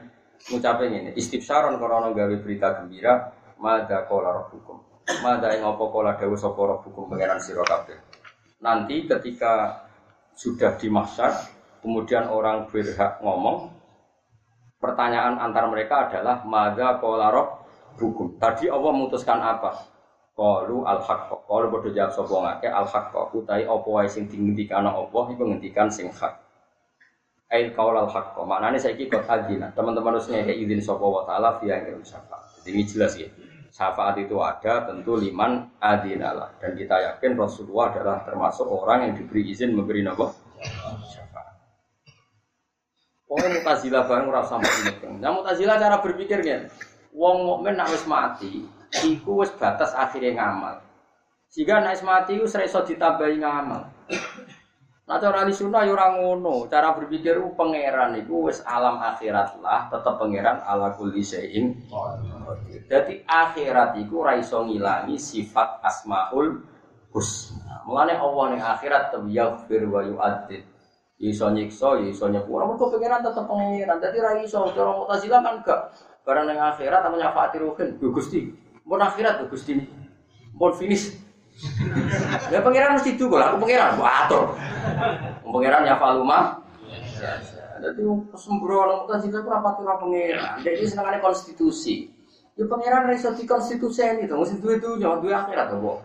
ngucape ngene, istifsaron korona gawe berita gembira, mada qala rabbukum. Mada ing apa kala dawuh sapa rabbukum pangeran sira kabeh. Nanti ketika sudah di kemudian orang berhak ngomong, pertanyaan antar mereka adalah mada qala rabbukum. Tadi Allah memutuskan apa? Qalu al-haqq. Qalu padha jawab sapa ngake al-haqq. Utahe apa wae sing dingendikan Allah iku ngendikan sing hak. Ail qaul al-haqq. Maknane saiki kok adina. Teman-teman harus ngeke izin sapa wa taala via yang. Jadi ini jelas ya syafaat itu ada tentu liman adinalah dan kita yakin Rasulullah adalah termasuk orang yang diberi izin memberi nama syafaat. Pokoknya mutazilah bareng ora sampai ini. Nah mutazilah cara berpikirnya, wong mukmin nak wis mati, iku wis batas akhirnya ngamal. Jika nak wis mati iku iso ditambahi ngamal. Nah cara ahli sunnah ya orang ngono, cara berpikir u pangeran itu wis alam akhirat lah, tetap pangeran ala kulli syai'in. Jadi akhirat itu ora iso ngilangi sifat asmaul husna. Mulane Allah ning akhirat yaghfir wa yu'adzib. Iso nyiksa, iso nyepura, mergo pangeran tetep pangeran. Dadi ra iso cara Mu'tazilah kan gak. Barang ning akhirat apa nyafaati ruhin, Gusti. Mun akhirat Gusti. Mun finish Ya pangeran mesti itu aku pangeran, buat atur. Pangeran ya faluma. Jadi sembrono kita sih itu rapat pangeran. Jadi senangannya konstitusi. Ya pangeran ra iso dikonstitusi itu, mesti itu jangan duwe akhirat kok.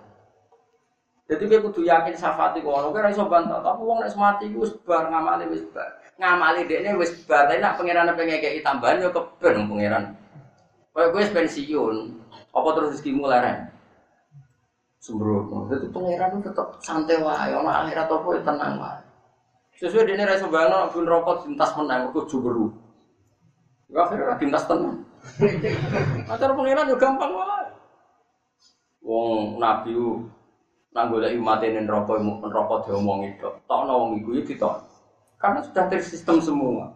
Jadi dia kudu yakin syafaat iku ono, ora iso bantah. Tapi wong nek mati iku wis bar ngamali wis bar. Ngamali dekne wis bar, tapi nek pangeran pengen ngekeki tambahan yo keben pangeran. Kayak gue pensiun, apa terus rezekimu leren? Sembrono. Jadi pangeran itu tetap santai wae, ono akhirat apa ya tenang wae. Sesuai dene ra iso bayangno pun rokok dintas menang juburu. Ya akhirnya dintas tenang. Acara pangeran yo gampang wae. Wong nabi ku nang golek mate ning neraka neraka diomongi tok. Tokno wong iku ditok. Karena sudah tersistem semua.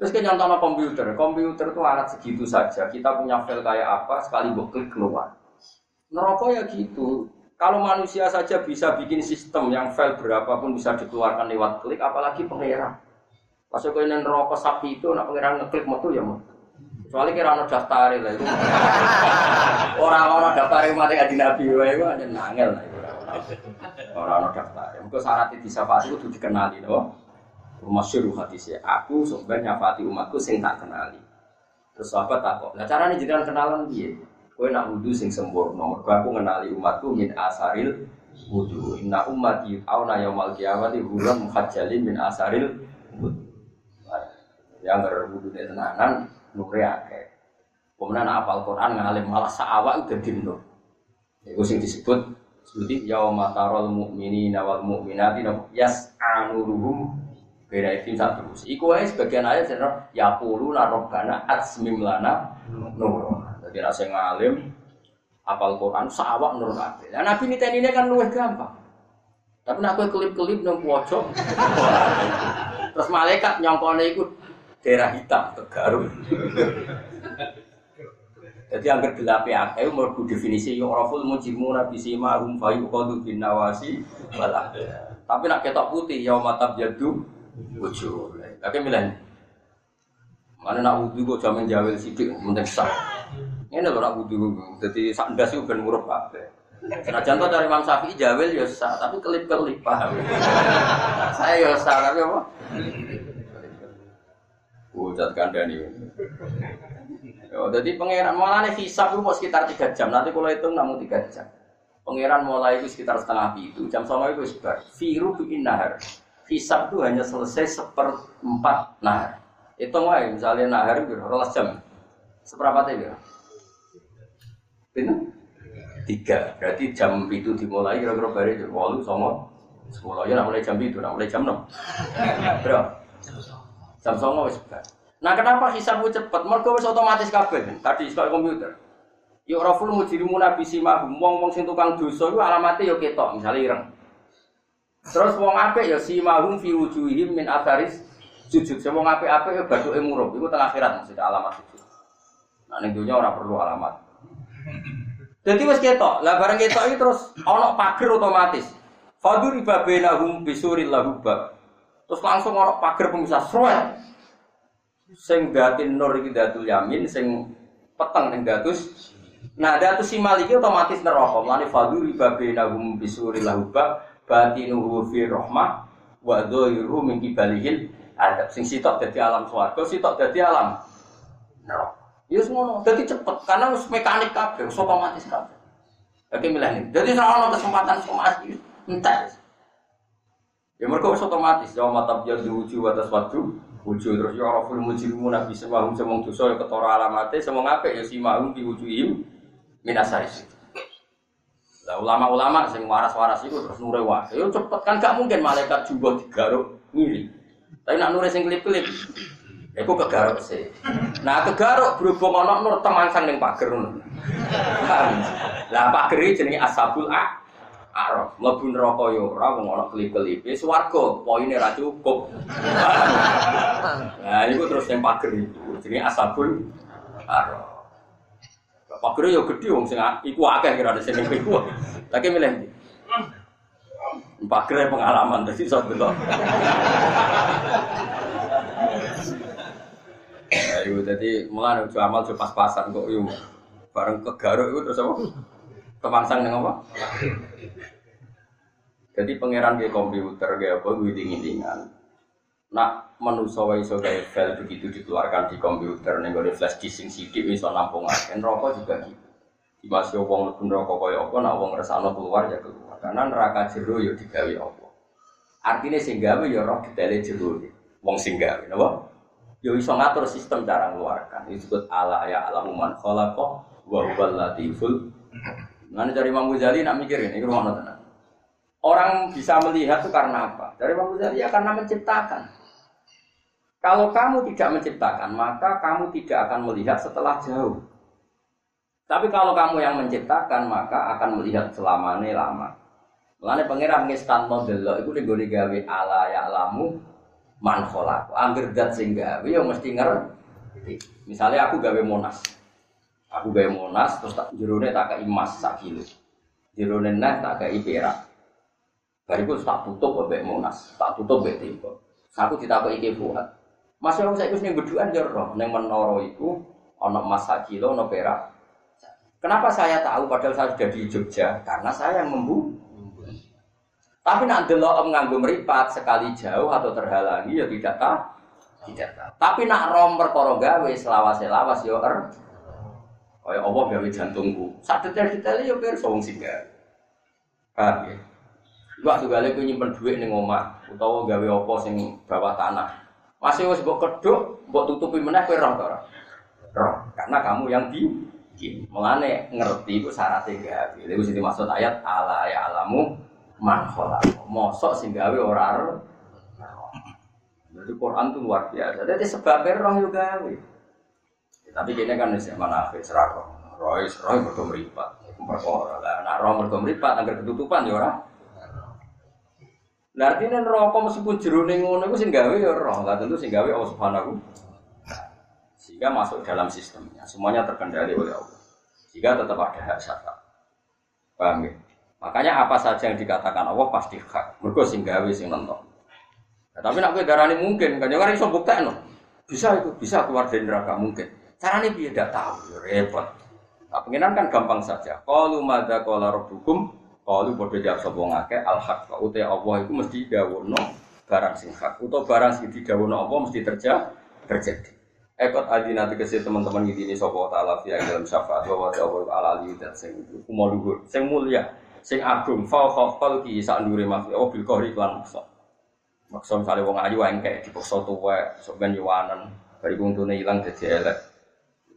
Terus nyontono komputer. Komputer itu alat segitu saja. Kita punya file kayak apa, sekali klik keluar. Neraka ya gitu. Kalau manusia saja bisa bikin sistem yang file berapapun bisa dikeluarkan lewat klik, apalagi pangeran. Pas kau neraka sapi itu, nak pangeran ngeklik metu ya mau. Kecuali kira ono daftar lah itu. Orang-orang daftar yang nabi wae itu hanya nangel lah. Orang-orang daftar. Mungkin syarat bisa pasti itu dikenali loh. Masyur hadisnya. Aku sebenarnya nyafati umatku sing tak kenali. Terus apa tak kok? Nah caranya jangan kenalan dia. Kue nak wudhu sing sempurna. Mergo aku kenali umatku min asaril wudhu. Inna ummati auna yaumal kiamati hulam muhajjalin min asaril wudhu. Yang berwudhu di tenanan nure akeh. Kemudian apal Quran ngalim malah saawak udah dino. Itu sing disebut seperti yauma tarol mu'minina wal mu'minati yas anuruhum beda itu satu terus. Iku aja sebagian ayat sih ya pulu narobana atsmim lana nur. Jadi rasa ngalim apal Quran saawak nur kabeh. Nah Nabi ini ini kan luwih gampang. Tapi nak kelip-kelip nang pojok. Terus malaikat nyongkone iku daerah hitam Tegaruk. Jadi yang gelap ya, ayo mau definisi yang raful mujimu nabi sima hum fayu kodu bin nawasi balak. Tapi nak ketok putih ya mata jadu wujud. Tapi milen. Mana nak wudhu kok jamin jawel sidik sah. Ini loh nak wudhu, jadi sak ndas itu ben murup kabeh. Senajan dari Imam Syafi'i jawel ya sah, tapi kelip-kelip paham. Saya ya sah, tapi apa? Wujud kandani. Yo, jadi pangeran mulai hisap itu mau sekitar tiga jam. Nanti kalau itu namun tiga jam. Pangeran mulai itu sekitar setengah itu. Jam sama itu sebar. Firu bikin nahar. Hisap itu hanya selesai seperempat nahar. Itu mau misalnya nahar itu rolas jam. Seberapa tadi? Benar? Tiga. Berarti jam itu dimulai kira-kira dari walu sama sepuluh. Ya, mulai jam itu, mulai jam enam. Berapa? Jam sama wis Nah kenapa hisabmu cepat? Mergo wis otomatis kabeh. Tadi sekolah komputer. Ya ora full mujrimu nabi simahum wong-wong sing tukang dosa iku alamate ya ketok, misalnya ireng. Terus wong apik ya simahum fi wujuhihim min atharis sujud. Sing wong apik-apik ya bathuke murup. Iku teng akhirat maksudnya alamat sujud. Nah ning dunya ora perlu alamat. Jadi wis ketok. Lah bareng ketok iki terus ana pager otomatis. Fadur ibabenahum bisuril lahubab. Terus langsung ana pager pemisah sroet sing datin nur iki datul yamin sing peteng ning datus nah datus simal iki otomatis neraka. Mlane fadhu riba bainahum bisuri lahubba batinuhu fi rahmah wa dhairu min kibalihil adab sing sitok dadi alam swarga sitok dadi alam neraka. Ya ngono dadi cepet karena wis mekanik kabeh wis otomatis kabeh. Oke milih Jadi ora kesempatan somasi entek. Ya mereka otomatis, jauh mata biar diuji atas waktu, wujud terus ya orang full mujrimu nabi semahum semong dosa ya ketora alamate semong apik ya simahum diwujudihim minasaris lah ulama-ulama sing waras-waras itu terus nure wah ya cepet kan gak mungkin malaikat juga digaruk ngiri tapi nak nure sing klip-klip Iku kegaruk sih. Nah kegaruk berhubung ono nur temangsang ning pager ngono. Lah pager jenenge ashabul a Arab, mlebu neraka yo ora wong ana kelip-kelipe swarga, poine ra cukup. Nah, iku terus yang pager itu, jenenge asabul Arab. Pager yo gede wong sing iku akeh kira ada sing iku. Lagi milih ndi? Pager pengalaman dadi iso delok. Ayo jadi mulai udah amal pas-pasan kok yuk bareng kegaruk itu terus apa? Kemangsang dengan apa? Jadi pangeran kayak komputer kayak apa gue dingin dingan. nak manusa wae gawe file begitu dikeluarkan di komputer ning gone flash disk sing sithik iso nampungaken rokok juga gitu. Di masih wong mlebu neraka kaya apa nak wong ngersakno keluar ya keluar. Karena neraka jero ya digawe apa. Artinya sing gawe ya roh detaile jero. Wong sing gawe napa? Ya iso ngatur sistem cara ngeluarkan. Itu disebut ala ya alamu man khalaqa wa huwal latiful. Nanti dari Imam Ghazali nak mikirin, ini rumah tenan. Orang bisa melihat itu karena apa? Dari Imam Ghazali ya karena menciptakan. Kalau kamu tidak menciptakan, maka kamu tidak akan melihat setelah jauh. Tapi kalau kamu yang menciptakan, maka akan melihat selamanya lama. Mulane pangeran ngestan model lo, itu digone gawe ala ya alamu man kholaq. Angger dat sing gawe ya mesti ngerti. Misalnya aku gawe monas. Aku gawe monas terus tak jerone tak kei emas sak kilo. Jerone neh tak kei perak. Bariku tak tutup mbek monas, tak tutup mbek tempo. Aku ditakoki iki buat. Mas saya saya ning beduan ya roh ning menara iku ana emas sak kilo ana perak. Kenapa saya tahu padahal saya sudah di Jogja? Karena saya yang membu. Tapi nak delok nganggo meripat sekali jauh atau terhalangi ya tidak tahu. Tidak tahu. Tapi nak rom perkara gawe selawas-selawas ya er. Kaya Allah gawe jantungku. Sak detail-detail ya pirsa wong gawe. Paham ya? Waktu gale ku nyimpen dhuwit ning omah utawa gawe apa sing bawah tanah. Masih wis mbok keduk, mbok tutupi meneh kowe roh ora? Roh, karena kamu yang bikin. Mulane ngerti itu syaratnya gawe. Lha sing dimaksud ayat ala ya alamu man. Mosok sing gawe ora. Jadi Quran itu luar biasa. Jadi sebabnya roh juga gawe. Ya, tapi kini kan wis mana akhir is roh mergo mripat. Iku perkara. Lah nek roh mergo mripat anggar ketutupan ya ora. Nah artinya rokok meskipun jerone ngono itu sing gawe ya roh, lah tentu sing gawe Allah Subhanahu sehingga masuk dalam sistemnya, semuanya terkendali oleh Allah. Sehingga tetap ada hak syafaat. Paham ya? Makanya apa saja yang dikatakan Allah pasti hak. Mergo sing gawe sing nonton. Nah, tapi nak kowe darani mungkin, kan jangan iso buktekno. Bisa itu, bisa keluar dari neraka mungkin. Caranya dia tidak tahu, repot. Nah, pengiran kan gampang saja. Qalu madza qala rabbukum kalau bodoh jawab sapa ngake al haq utai Allah itu mesti dawono barang sing hak utawa barang sing didawono Allah mesti terjadi terjadi. Ekot adi nanti kasih teman-teman gini ini sopo taala fiya dalam syafaat bahwa Allah ala ali dan sing kumo luhur sing mulia sing agung fa khalqi sak ndure makhluk oh bil qahri lan maksa. Maksa misale wong ayu engkek dipaksa tuwek sok ben yuwanen bari untune ilang dadi elek.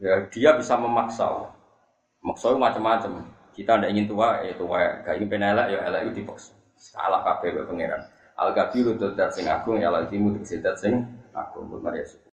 Ya dia bisa memaksa. Maksa macam-macam. Kita tidak ingin tua, ya tua. Gak ingin penelak, ya elak itu dipaksa. Salah kabeh pangeran. Al kabiru dat sing agung ya timu sing agung. Mari